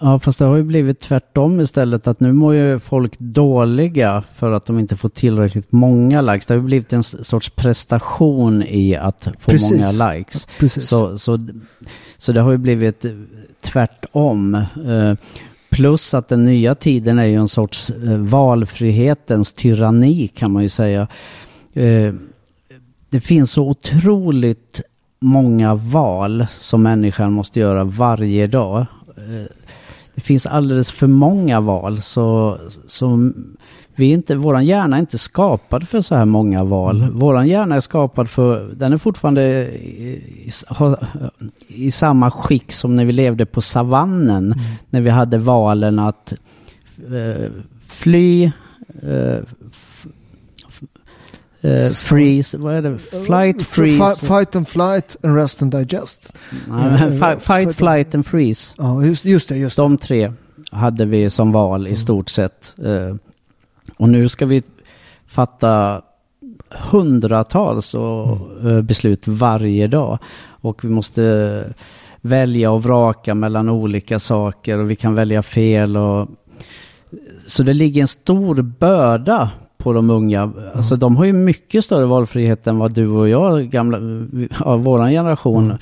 D: Ja, fast det har ju blivit tvärtom istället. Att nu mår ju folk dåliga för att de inte får tillräckligt många likes. Det har ju blivit en sorts prestation i att få
C: Precis.
D: många likes.
C: Precis.
D: Så, så, så det har ju blivit tvärtom. Eh, Plus att den nya tiden är ju en sorts eh, valfrihetens tyranni kan man ju säga. Eh, Det finns så otroligt många val som människan måste göra varje dag. Det finns alldeles för många val så, så vi inte, våran hjärna är inte skapad för så här många val. Våran hjärna är skapad för, den är fortfarande i, i, i samma skick som när vi levde på savannen. När vi hade valen att eh, fly, eh, eh, freeze, vad är det? Flight, freeze.
C: Fi- Fight and flight and rest and digest.
D: Nej, men fi- fight, flight and freeze.
C: Ja, just, just det. Just det.
D: De tre hade vi som val i stort sett. Eh, Och nu ska vi fatta hundratals och, eh, beslut varje dag. Och vi måste välja och vraka mellan olika saker och vi kan välja fel. Och... Så det ligger en stor börda på de unga. Alltså de har ju mycket större valfrihet än vad du och jag, gamla, av våran generation,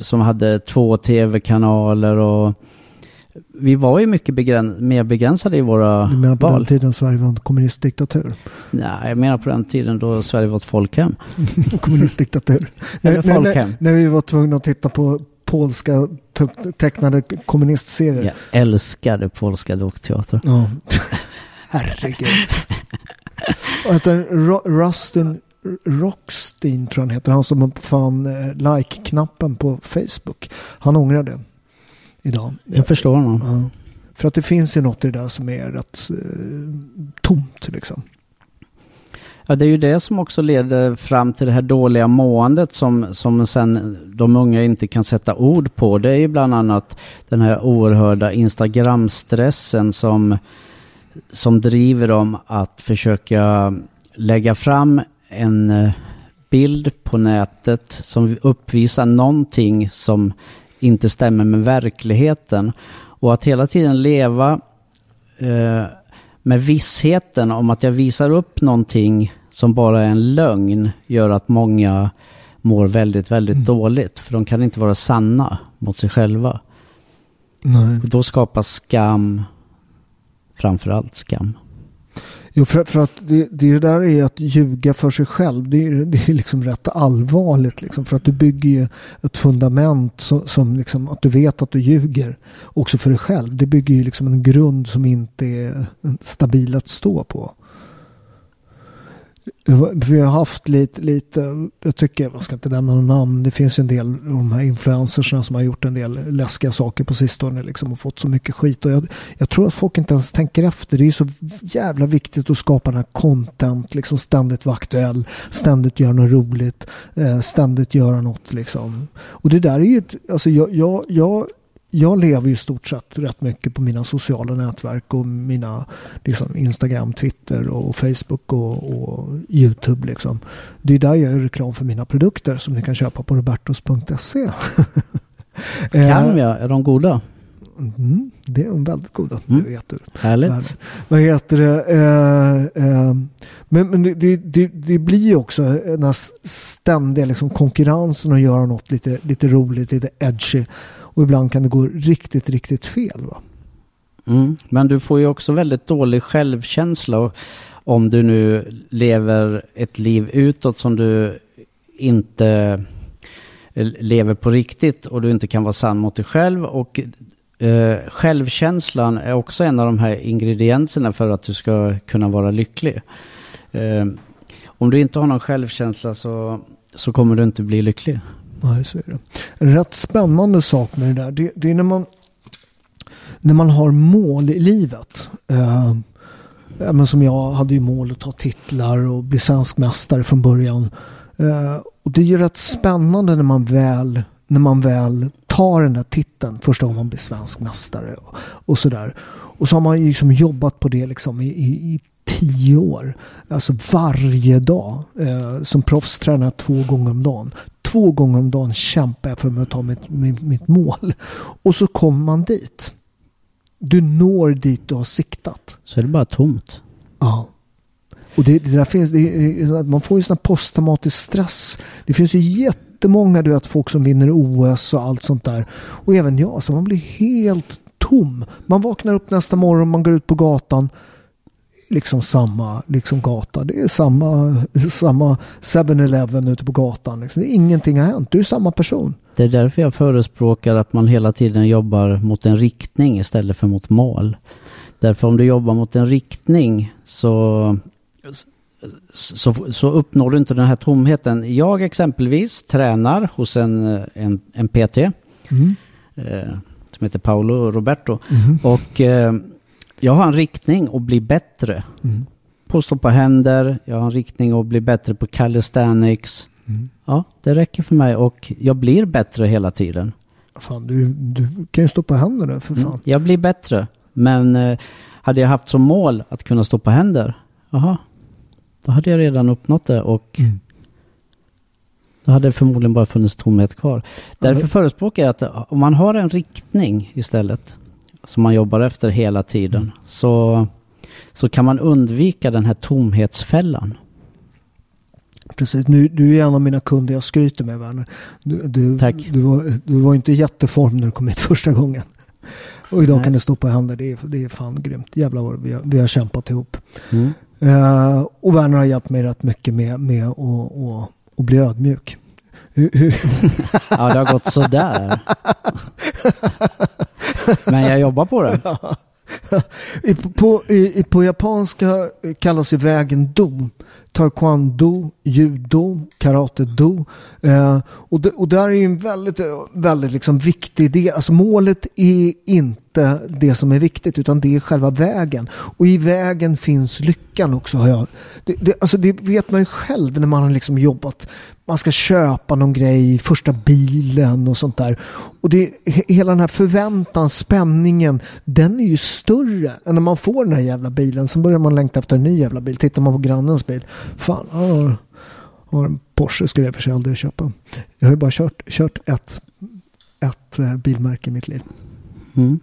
D: som hade två tv-kanaler och vi var ju mycket begräns mer begränsade i våra
C: Du menar på den
D: val.
C: tiden Sverige var en kommunistdiktatur?
D: Nej, jag menar på den tiden då Sverige var ett folkhem.
C: kommunistdiktatur.
D: Eller
C: när, när,
D: folkhem.
C: när, när vi var tvungna att titta på polska te- tecknade kommunistserier.
D: Jag älskade polska dockteatrar.
C: Ja. Herregud. Vad heter Rustin Rockstein tror han heter. Han som uppfann eh, like-knappen på Facebook. Han ångrar det idag.
D: Jag förstår honom.
C: Ja. För att det finns ju något i det där som är rätt eh, tomt liksom.
D: Ja, det är ju det som också leder fram till det här dåliga måendet som, som sen de unga inte kan sätta ord på. Det är ju bland annat den här oerhörda Instagram-stressen som, som driver dem att försöka lägga fram en eh, bild på nätet som uppvisar någonting som inte stämmer med verkligheten. Och att hela tiden leva eh, med vissheten om att jag visar upp någonting som bara är en lögn gör att många mår väldigt, väldigt dåligt. För de kan inte vara sanna mot sig själva.
C: Nej.
D: Och då skapas skam, framförallt skam.
C: Jo, för, för att det, det där är att ljuga för sig själv. Det är, det är liksom rätt allvarligt. Liksom, för att du bygger ju ett fundament som, som liksom, att du vet att du ljuger. Också för dig själv. Det bygger ju liksom en grund som inte är stabil att stå på. Vi har haft lite, lite, jag tycker, jag ska inte nämna någon namn, det finns ju en del av de här influencersna som har gjort en del läskiga saker på sistone liksom och fått så mycket skit. Och jag, jag tror att folk inte ens tänker efter. Det är ju så jävla viktigt att skapa den här content, liksom ständigt vara aktuell, ständigt göra något roligt, eh, ständigt göra något liksom. Och det där är ju, alltså jag, jag, jag jag lever ju stort sett rätt mycket på mina sociala nätverk och mina liksom, Instagram, Twitter och Facebook och, och YouTube. Liksom. Det är där jag gör reklam för mina produkter som ni kan köpa på robertos.se.
D: Kalmia, är de goda?
C: Mm, det är de väldigt goda.
D: Mm.
C: Vet du.
D: Härligt.
C: Vad heter det? Eh, eh, men men det, det, det, blir ju också den här ständiga liksom konkurrensen att göra något lite, lite roligt, lite edgy. Och ibland kan det gå riktigt, riktigt fel. Va?
D: Mm. Men du får ju också väldigt dålig självkänsla om du nu lever ett liv utåt som du inte eh, lever på riktigt och du inte kan vara sann mot dig själv. Och eh, självkänslan är också en av de här ingredienserna för att du ska kunna vara lycklig. Eh, om du inte har någon självkänsla så, så kommer du inte bli lycklig.
C: Nej, så är det. En rätt spännande sak med det där, det, det är när man, när man har mål i livet. Eh, men som jag hade ju mål att ta titlar och bli svensk mästare från början. Eh, och det är ju rätt spännande när man väl, när man väl tar den där titeln första gången man blir svensk mästare och, och sådär. Och så har man liksom jobbat på det liksom i, i, i tio år. Alltså varje dag. Eh, som proffstränare två gånger om dagen. Två gånger om dagen kämpar jag för att ta mitt, mitt, mitt mål. Och så kommer man dit. Du når dit du har siktat.
D: Så är det bara tomt.
C: Ja. Och det, det där finns, det, man får ju sån posttraumatisk stress. Det finns ju jättemånga du vet, folk som vinner OS och allt sånt där. Och även jag, så man blir helt tom. Man vaknar upp nästa morgon, man går ut på gatan. Liksom samma liksom gata. Det är samma, samma 7-Eleven ute på gatan. Liksom. Ingenting har hänt. Du är samma person.
D: Det är därför jag förespråkar att man hela tiden jobbar mot en riktning istället för mot mål. Därför om du jobbar mot en riktning så, så, så uppnår du inte den här tomheten. Jag exempelvis tränar hos en, en, en PT
C: Mm.
D: eh, som heter Paolo Roberto. Och eh, jag har en riktning att bli bättre
C: Mm.
D: på att stoppa händer. Jag har en riktning att bli bättre på calisthenics.
C: Mm.
D: Ja, det räcker för mig och jag blir bättre hela tiden.
C: Fan, du, du kan ju stoppa händerna för fan.
D: Mm, jag blir bättre. Men eh, hade jag haft som mål att kunna stoppa händer, jaha, då hade jag redan uppnått det och
C: Mm.
D: då hade det förmodligen bara funnits tomhet kvar. Därför förespråkar jag att om man har en riktning istället, som man jobbar efter hela tiden,
C: Mm.
D: så, så kan man undvika den här tomhetsfällan.
C: Precis, nu, du är en av mina kunder jag skryter med Werner. Du, du,
D: Tack.
C: Du var, du var inte i jätteform när du kom hit första gången. Och idag
D: Nej.
C: kan du stå på händer. Det är, det är fan grymt. Jävlar vad vi har, vi har kämpat ihop.
D: Mm.
C: Eh, och Werner har hjälpt mig rätt mycket med, med att och, och bli ödmjuk.
D: Ja, det har gått sådär. Men jag jobbar på det.
C: I, på, i, på japanska kallas ju vägen do. Taekwondo, judo, karate do. Eh, och, det, och där är ju en väldigt, väldigt liksom viktig del. Alltså målet är inte det som är viktigt utan det är själva vägen. Och i vägen finns lyckan också. Har jag. Det, det, alltså det vet man ju själv när man har liksom jobbat. Man ska köpa någon grej, första bilen och sånt där. Och det, hela den här förväntan, spänningen, den är ju större än när man får den här jävla bilen. Sen börjar man längta efter en ny jävla bil. Tittar man på grannens bil. Fan, han har, en Porsche skulle jag för sig aldrig köpa. Jag har ju bara kört, kört ett, ett eh, bilmärke i mitt liv.
D: Mm.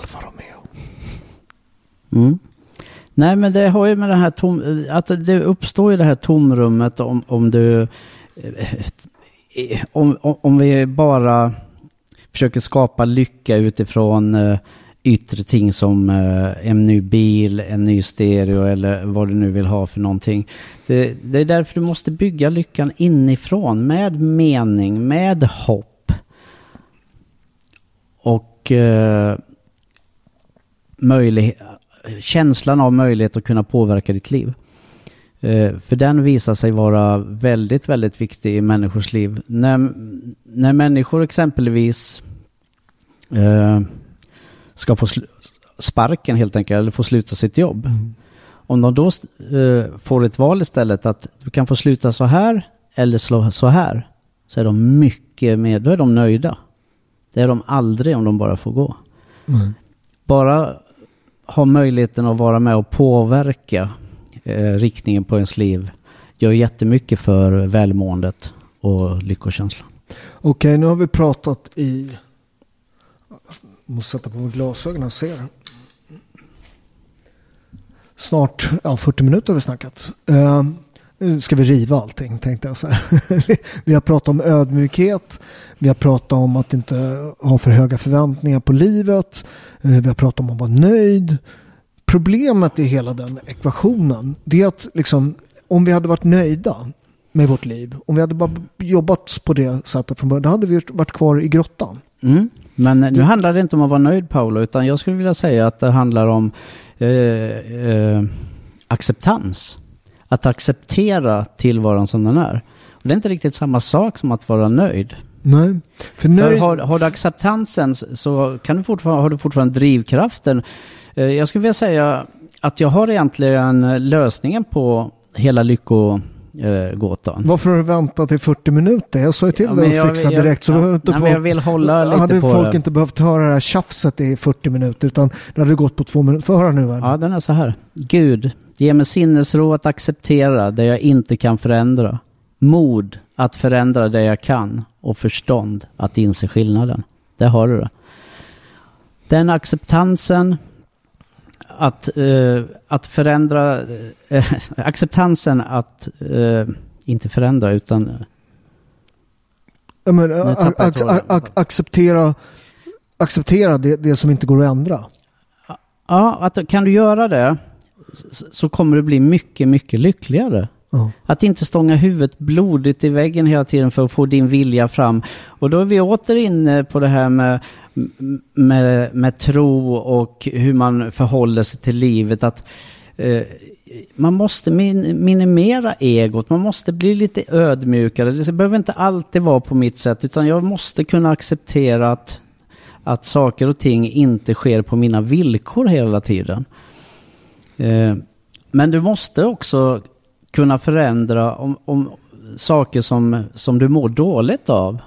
C: Alfa Romeo.
D: Mm. Nej men det har ju med det här tom, att det uppstår ju det här tomrummet om, om du eh, om, om vi bara försöker skapa lycka utifrån eh, yttre ting som eh, en ny bil, en ny stereo eller vad du nu vill ha för någonting. Det, det är därför du måste bygga lyckan inifrån med mening, med hopp. Och möjlighet, känslan av möjlighet att kunna påverka ditt liv. Eh, för den visar sig vara väldigt, väldigt viktig i människors liv. När, när människor exempelvis eh, ska få sparken helt enkelt, eller få sluta sitt jobb. Om de då eh, får ett val istället att du kan få sluta så här eller slå så här. Så är de mycket mer, då är de nöjda. Det är de aldrig om de bara får gå. Bara ha möjligheten att vara med och påverka eh, riktningen på ens liv gör jättemycket för välmåendet och lyckokänslan.
C: Okej, nu har vi pratat i... Jag måste sätta på mig glasögonen och se. Snart, ja 40 minuter har vi snackat. Uh, nu ska vi riva allting tänkte jag så vi har pratat om ödmjukhet. Vi har pratat om att inte ha för höga förväntningar på livet. Eh, vi har pratat om att vara nöjd. Problemet i hela den ekvationen det är att liksom, om vi hade varit nöjda med vårt liv. Om vi hade bara jobbat på det sättet från början, då hade vi varit kvar i grottan.
D: Mm. Men nu handlar det inte om att vara nöjd Paolo, utan jag skulle vilja säga att det handlar om eh, eh, acceptans. Att acceptera tillvaron som den är. Och det är inte riktigt samma sak som att vara nöjd.
C: Nej.
D: För nöjd... Har, har, du acceptansen så kan du fortfarande, har du fortfarande drivkraften. Eh, jag skulle vilja säga att jag har egentligen lösningen på hela lycko gåtan.
C: Varför har du väntat i 40 minuter? Jag sa ju till ja, dig att fixa jag, direkt. Så
D: ja, nej, på, jag vill hålla lite
C: hade
D: på
C: folk
D: det.
C: inte behövt höra det här tjafset i 40 minuter utan det hade gått på två minuter. Få höra nu.
D: Ja, den är så här. Gud, ge mig sinnesro att acceptera det jag inte kan förändra. Mod att förändra det jag kan och förstånd att inse skillnaden. Där har du det. Den acceptansen att, uh, att förändra, uh, acceptansen att uh, inte förändra utan
C: men, acceptera, acceptera det, det som inte går att ändra.
D: Ja, att, kan du göra det så kommer du bli mycket, mycket lyckligare. Oh. Att inte stånga huvudet blodigt i väggen hela tiden för att få din vilja fram. Och då är vi åter inne på det här med med, med tro och hur man förhåller sig till livet. Att eh, man måste min, minimera egot, man måste bli lite ödmjukare. Det behöver inte alltid vara på mitt sätt, utan jag måste kunna acceptera att, att saker och ting inte sker på mina villkor hela tiden. Eh, men du måste också kunna förändra om, om saker som, som du mår dåligt av.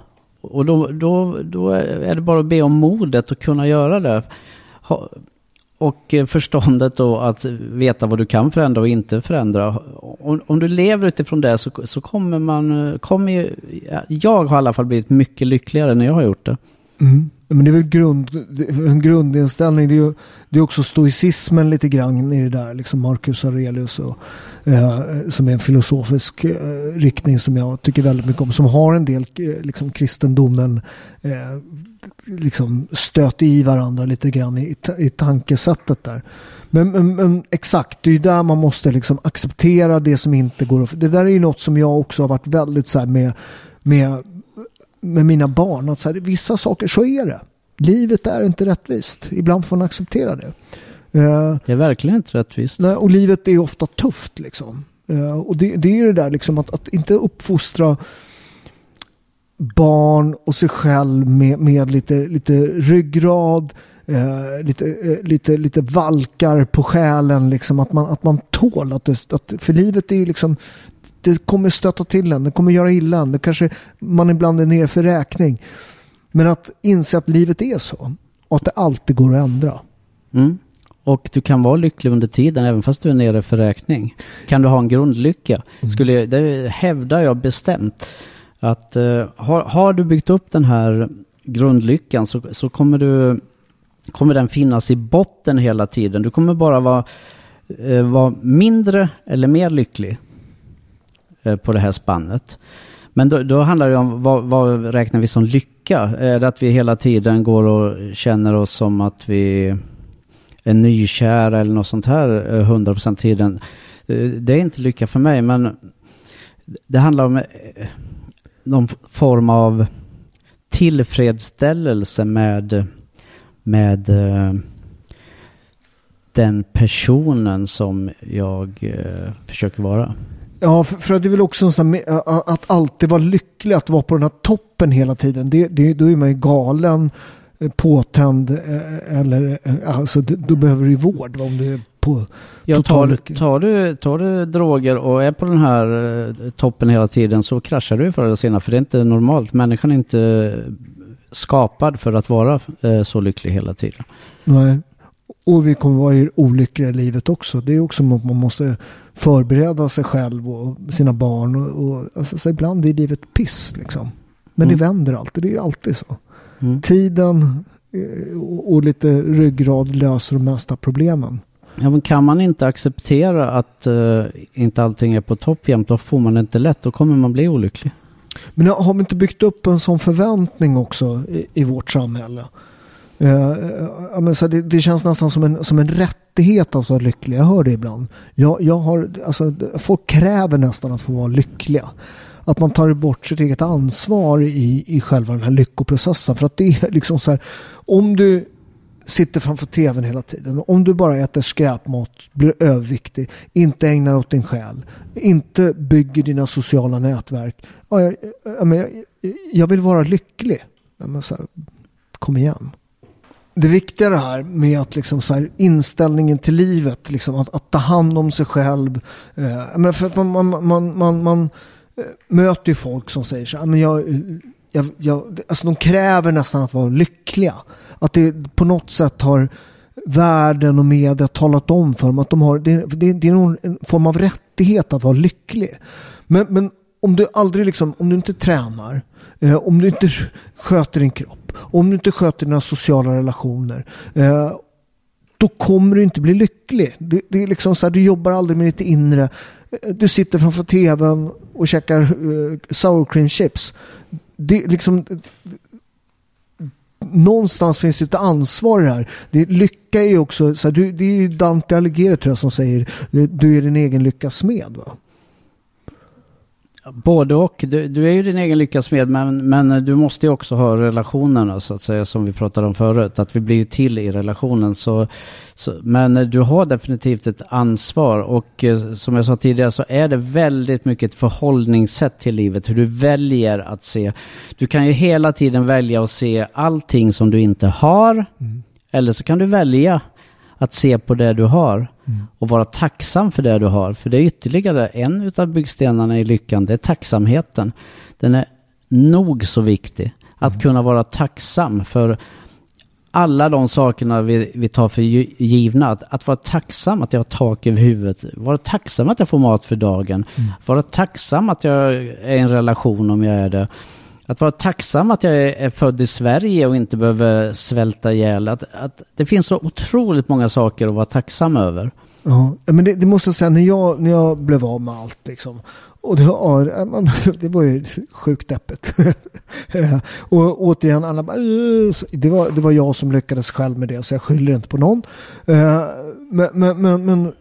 D: Och då, då, då är det bara att be om modet att kunna göra det. Och eh, förståndet då att veta vad du kan förändra och inte förändra. Om, om du lever utifrån det så, så kommer man, eh, kommer ju, jag har i alla fall blivit mycket lyckligare när jag har gjort det.
C: Mm. Men det är väl grund, en grundinställning. Det är, ju, det är också stoicismen lite grann i det där. Liksom Marcus Aurelius och, eh, som är en filosofisk eh, riktning som jag tycker väldigt mycket om. Som har en del eh, liksom kristendomen eh, liksom stöt i varandra lite grann i, i tankesättet där. Men, men, men, exakt, det är ju där man måste liksom acceptera det som inte går att... Det där är ju något som jag också har varit väldigt så här med, med med mina barn att så här, vissa saker, så är det. Livet är inte rättvist. Ibland får man acceptera det.
D: Uh, det är verkligen inte rättvist.
C: Nej, och livet är ofta tufft liksom. Uh, och det, det är det där liksom att, att inte uppfostra barn och sig själv med, med lite, lite ryggrad, eh, lite, eh, lite, lite valkar på själen. Liksom, att, man, att man tål. Att det, att, för livet är ju liksom, det kommer stöta till en, det kommer göra illa en. Det kanske man ibland är nere för räkning. Men att inse att livet är så. Och att det alltid går att ändra.
D: Mm. Och du kan vara lycklig under tiden även fast du är nere för räkning. Kan du ha en grundlycka? Mm. Skulle, det hävdar jag bestämt. Att uh, har, har du byggt upp den här grundlyckan så, så kommer, du, kommer den finnas i botten hela tiden. Du kommer bara vara, uh, vara mindre eller mer lycklig. Eh, på det här spannet. Men då, då handlar det om vad, vad, räknar vi som lycka? Är det att vi hela tiden går och känner oss som att vi är nykära eller något sånt här eh, 100% tiden? Eh, det är inte lycka för mig, men det handlar om någon form av tillfredsställelse med, med den personen som jag försöker vara.
C: Ja, för, för det är väl också en sån här, att alltid vara lycklig, att vara på den här toppen hela tiden. Det, det, då är man ju galen, eh, påtänd eh, eller eh, alltså då behöver du ju vård om du är på
D: ja, tar, tar, du, tar du droger och är på den här toppen hela tiden så kraschar du förr eller senare för det är inte normalt. Människan är inte skapad för att vara så lycklig hela tiden.
C: Nej. Och vi kommer vara olyckliga i livet också. Det är också att man måste förbereda sig själv och sina barn. Och, och alltså, så ibland är livet piss liksom. Men
D: Mm.
C: det vänder alltid. Det är alltid så.
D: Mm.
C: Tiden eh, och och lite ryggrad löser de mesta problemen.
D: Ja, men kan man inte acceptera att eh, inte allting är på topp jämt, då får man det inte lätt. Då kommer man bli olycklig.
C: Men har vi inte byggt upp en sån förväntning också i, i vårt samhälle? Eh, eh men så här, det, det känns nästan som en, som en rättighet att vara lycklig. Jag hör det ibland. Jag, jag har, alltså, folk kräver nästan att få vara lyckliga. Att man tar bort sitt eget ansvar i, i själva den här lyckoprocessen. För att det är liksom så här, om du sitter framför tvn hela tiden. Om du bara äter skräpmat, blir överviktig, inte ägnar åt din själ, inte bygger dina sociala nätverk. Ja, jag, jag, jag, jag vill vara lycklig. Ja, men så här, kom igen. Det viktiga det här med att liksom så här, inställningen till livet, liksom att, att ta hand om sig själv. Eh, men för att man, man, man, man, man eh, möter ju folk som säger så här, ah, men jag, jag, jag, alltså de kräver nästan att vara lyckliga. Att det på något sätt har världen och media talat om för dem att de har, det, det, det är någon en form av rättighet att vara lycklig. Men, men om du aldrig liksom, om du inte tränar, eh, om du inte sköter din kropp, om du inte sköter dina sociala relationer, eh, då kommer du inte bli lycklig. Det, det är liksom så här, du jobbar aldrig med ditt inre. Eh, du sitter framför tvn och käkar eh, sour cream chips. Det är liksom någonstans finns det ett ansvar här. Det, lycka är ju också, så här, du, det är ju Dante Alighieri tror jag som säger du är din egen lyckas smed. Va?
D: Både och. Du, du är ju din egen lyckas med, men, men du måste ju också ha relationerna så att säga, som vi pratade om förut. Att vi blir till i relationen. Så, så, men du har definitivt ett ansvar och eh, som jag sa tidigare så är det väldigt mycket ett förhållningssätt till livet. Hur du väljer att se. Du kan ju hela tiden välja att se allting som du inte har. Eller så kan du välja att se på det du har och vara tacksam för det du har. För det är ytterligare en utav byggstenarna i lyckan, det är tacksamheten. Den är nog så viktig. Att kunna vara tacksam för alla de sakerna vi, vi tar för gi- givna. Att, att vara tacksam att jag har tak över huvudet. Vara tacksam att jag får mat för dagen. Vara tacksam att jag är i en relation om jag är det. Att vara tacksam att jag är, född i Sverige och inte behöver svälta ihjäl. Att, att det finns så otroligt många saker att vara tacksam över.
C: Ja, men det, det måste jag säga, när jag, när jag blev av med allt liksom. Och det, var, man, det var ju sjukt deppigt. och återigen, alla bara, det, var, det var jag som lyckades själv med det, så jag skyller inte på någon. Eh, men, men, men, men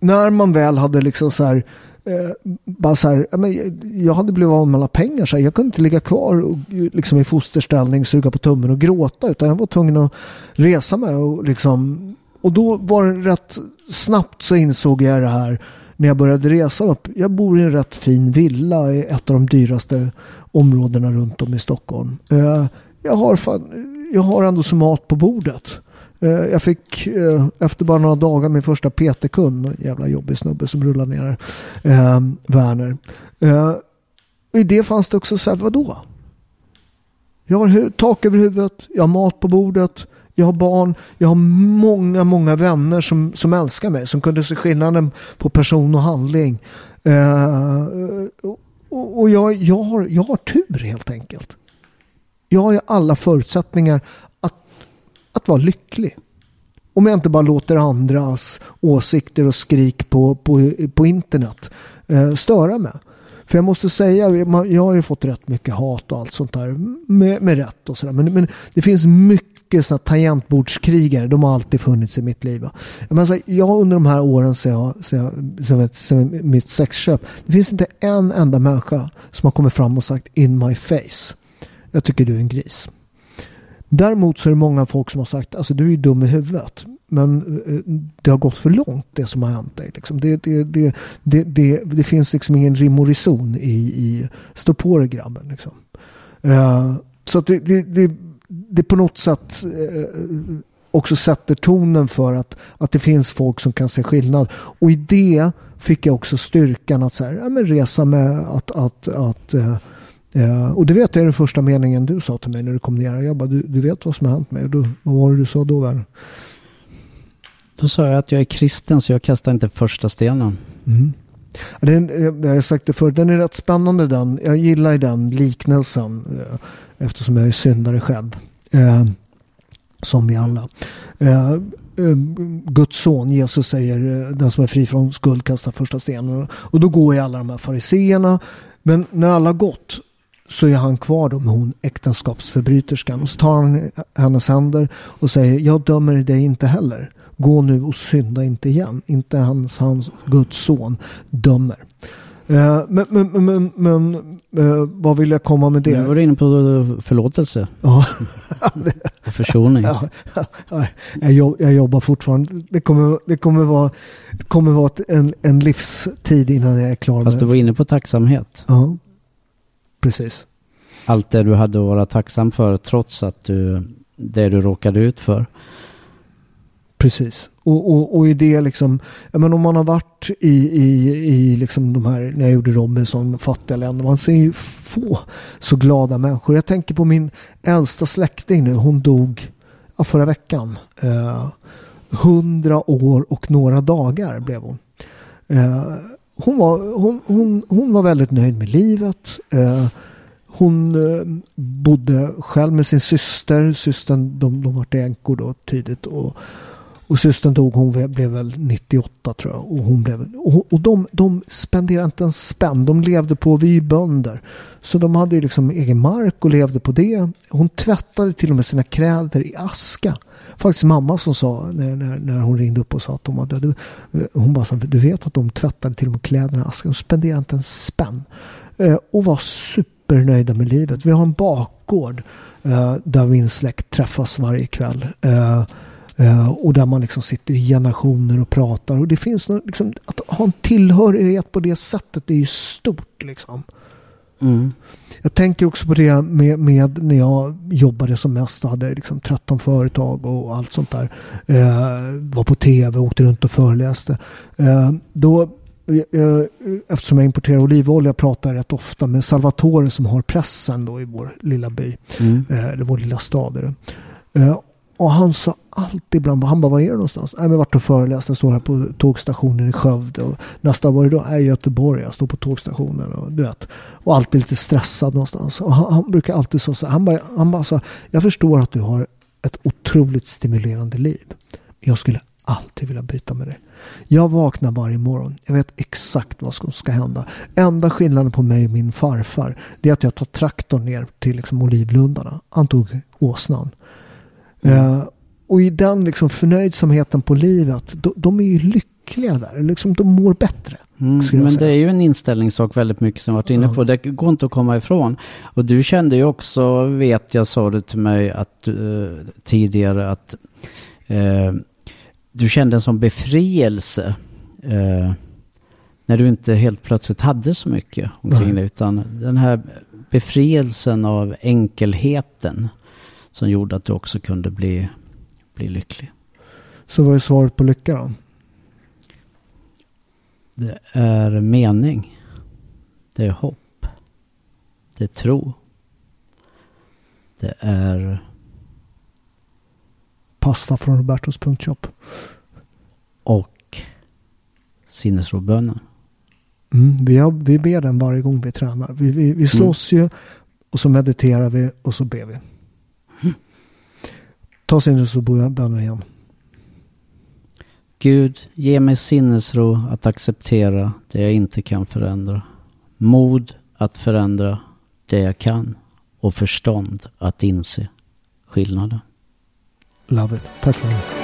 C: när man väl hade liksom så här, eh, bara så här, men jag hade blivit av med alla pengar. Så här, jag kunde inte ligga kvar och, liksom i fosterställning, suga på tummen och gråta. Utan jag var tvungen att resa mig. Och, liksom, och då var det rätt snabbt så insåg jag det här när jag började resa upp. Jag bor i en rätt fin villa i ett av de dyraste områdena runt om i Stockholm. Eh, Jag har, fan, jag har ändå som mat på bordet. Eh, jag fick eh, efter bara några dagar min första PT-kund, en jävla jobbig snubbe som rullar ner eh, Werner. Eh, I det fanns det också så här, vadå? Jag har tak över huvudet, jag har mat på bordet, jag har barn, jag har många, många vänner som, som älskar mig, som kunde se skillnaden på person och handling. Eh, och och jag, jag, har, jag har tur helt enkelt. Jag har ju alla förutsättningar att, vara lycklig. Om jag inte bara låter andras åsikter och skrik på, på, på internet eh, störa mig. För jag måste säga, jag har ju fått rätt mycket hat och allt sånt där. Med, med rätt och sådär. Men, men det finns mycket sådana tangentbordskrigare. De har alltid funnits i mitt liv. Men Jag, så här, jag har under de här åren sedan jag, sedan jag, sedan jag, sedan mitt sexköp. Det finns inte en enda människa som har kommit fram och sagt in my face. Jag tycker du är en gris. Däremot så är det många folk som har sagt alltså du är ju dum i huvudet. Men eh, det har gått för långt det som har hänt dig. Liksom. Det, det, det, det, det, det finns liksom ingen rim och reson i, i stå på dig grabben. Liksom. Eh, så att det, det, det, det på något sätt eh, också sätter tonen för att, att det finns folk som kan se skillnad. Och i det fick jag också styrkan att så här, ja, men resa med att, att, att eh, Eh, och det vet jag är den första meningen du sa till mig när du kom ner. Jag bara, du, du vet vad som har hänt mig. Och då, vad var det du sa då, Werner?
D: Då sa jag att jag är kristen så jag kastar inte första stenen.
C: Mm. Den, eh, jag har sagt det förr, den är rätt spännande den. Jag gillar den liknelsen eh, eftersom jag är syndare själv. Eh, som vi alla. Eh, eh, Guds son, Jesus säger den som är fri från skuld kastar första stenen. Och då går ju alla de här fariseerna. Men när alla har gått så är han kvar då med hon äktenskapsförbryterskan. Och så tar han hennes händer och säger jag dömer dig inte heller. Gå nu och synda inte igen. Inte hans, hans Guds son dömer. Eh, men men, men, men eh, vad vill jag komma med det?
D: Nu var du inne på förlåtelse
C: Ja.
D: och försoning.
C: Ja, ja, jag, jag jobbar fortfarande. Det kommer, det kommer vara, det kommer vara en, en livstid innan jag är klar
D: Fast du
C: med
D: var inne på tacksamhet.
C: Ja, precis.
D: Allt det du hade att vara tacksam för trots att du, det du råkade ut för.
C: Precis. Och, och, och i det liksom, men om man har varit i, i, i liksom de här, när jag gjorde Robinson, fattiga länder, man ser ju få så glada människor. Jag tänker på min äldsta släkting nu, hon dog ja, förra veckan. Eh, Hundra år och några dagar blev hon. Eh, hon, var, hon, hon, hon var väldigt nöjd med livet. Eh, hon eh, bodde själv med sin syster. Systern, de, de var änkor då tidigt. Och, och systern dog, hon blev väl 98 tror jag. Och, hon blev, och, och de, de spenderade inte en spänn. De levde på, vi är bönder. Så de hade ju liksom egen mark och levde på det. Hon tvättade till och med sina kläder i aska. Faktiskt mamma som sa när, när, när hon ringde upp och sa att de var döda. Eh, hon bara sa, du vet att de tvättade till och med kläderna i asken. De spenderade inte en spänn. Eh, och var supernöjda med livet. Vi har en bakgård eh, där min släkt träffas varje kväll. Eh, eh och där man liksom sitter i generationer och pratar. Och det finns något, liksom, att ha en tillhörighet på det sättet det är ju stort liksom.
D: Mm.
C: Jag tänker också på det med, med när jag jobbade som mest och hade liksom 13 företag och allt sånt där. Eh, var på tv, åkte runt och föreläste. Eh, då, eh, eftersom jag importerar olivolja pratar jag rätt ofta med Salvatore som har pressen då i vår lilla by.
D: Mm.
C: Eh, eller vår lilla stad. Och han sa alltid ibland, han bara, var är du någonstans? Nej men vart och föreläste, jag står här på tågstationen i Skövde. Och nästa var det då, Nej i Göteborg, jag står på tågstationen och du vet. Och alltid lite stressad någonstans. Och han, han brukar alltid säga så här, han bara, han bara sa, jag förstår att du har ett otroligt stimulerande liv. Jag skulle alltid vilja byta med dig. Jag vaknar varje morgon. Jag vet exakt vad som ska hända. Enda skillnaden på mig och min farfar det är att jag tar traktorn ner till liksom olivlundarna. Han tog åsnan. Eh, och i den liksom förnöjsamheten på livet, de, de är ju lyckliga där. Liksom, de mår bättre.
D: Mm, men det är ju en inställningssak väldigt mycket som jag varit inne på. Det går inte att komma ifrån. Och du kände ju också, vet jag, sa du till mig att, eh, tidigare att eh, du kände en sån befrielse. eh, när du inte helt plötsligt hade så mycket omkring dig. Utan den här befrielsen av enkelheten som gjorde att du också kunde bli, bli lycklig.
C: Så vad är svaret på lycka då?
D: Det är mening. Det är hopp. Det är tro. Det är...
C: Pasta från Robertos punktshop.
D: Och sinnesrobönen.
C: Mm, vi, har, vi ber den varje gång vi tränar. Vi, vi, vi slåss ju och så mediterar vi och så ber vi. Ta sinnesrobönen igen.
D: Gud, ge mig sinnesro att acceptera det jag inte kan förändra. Mod att förändra det jag kan. Och förstånd att inse skillnaden.
C: Love it. Tack för det.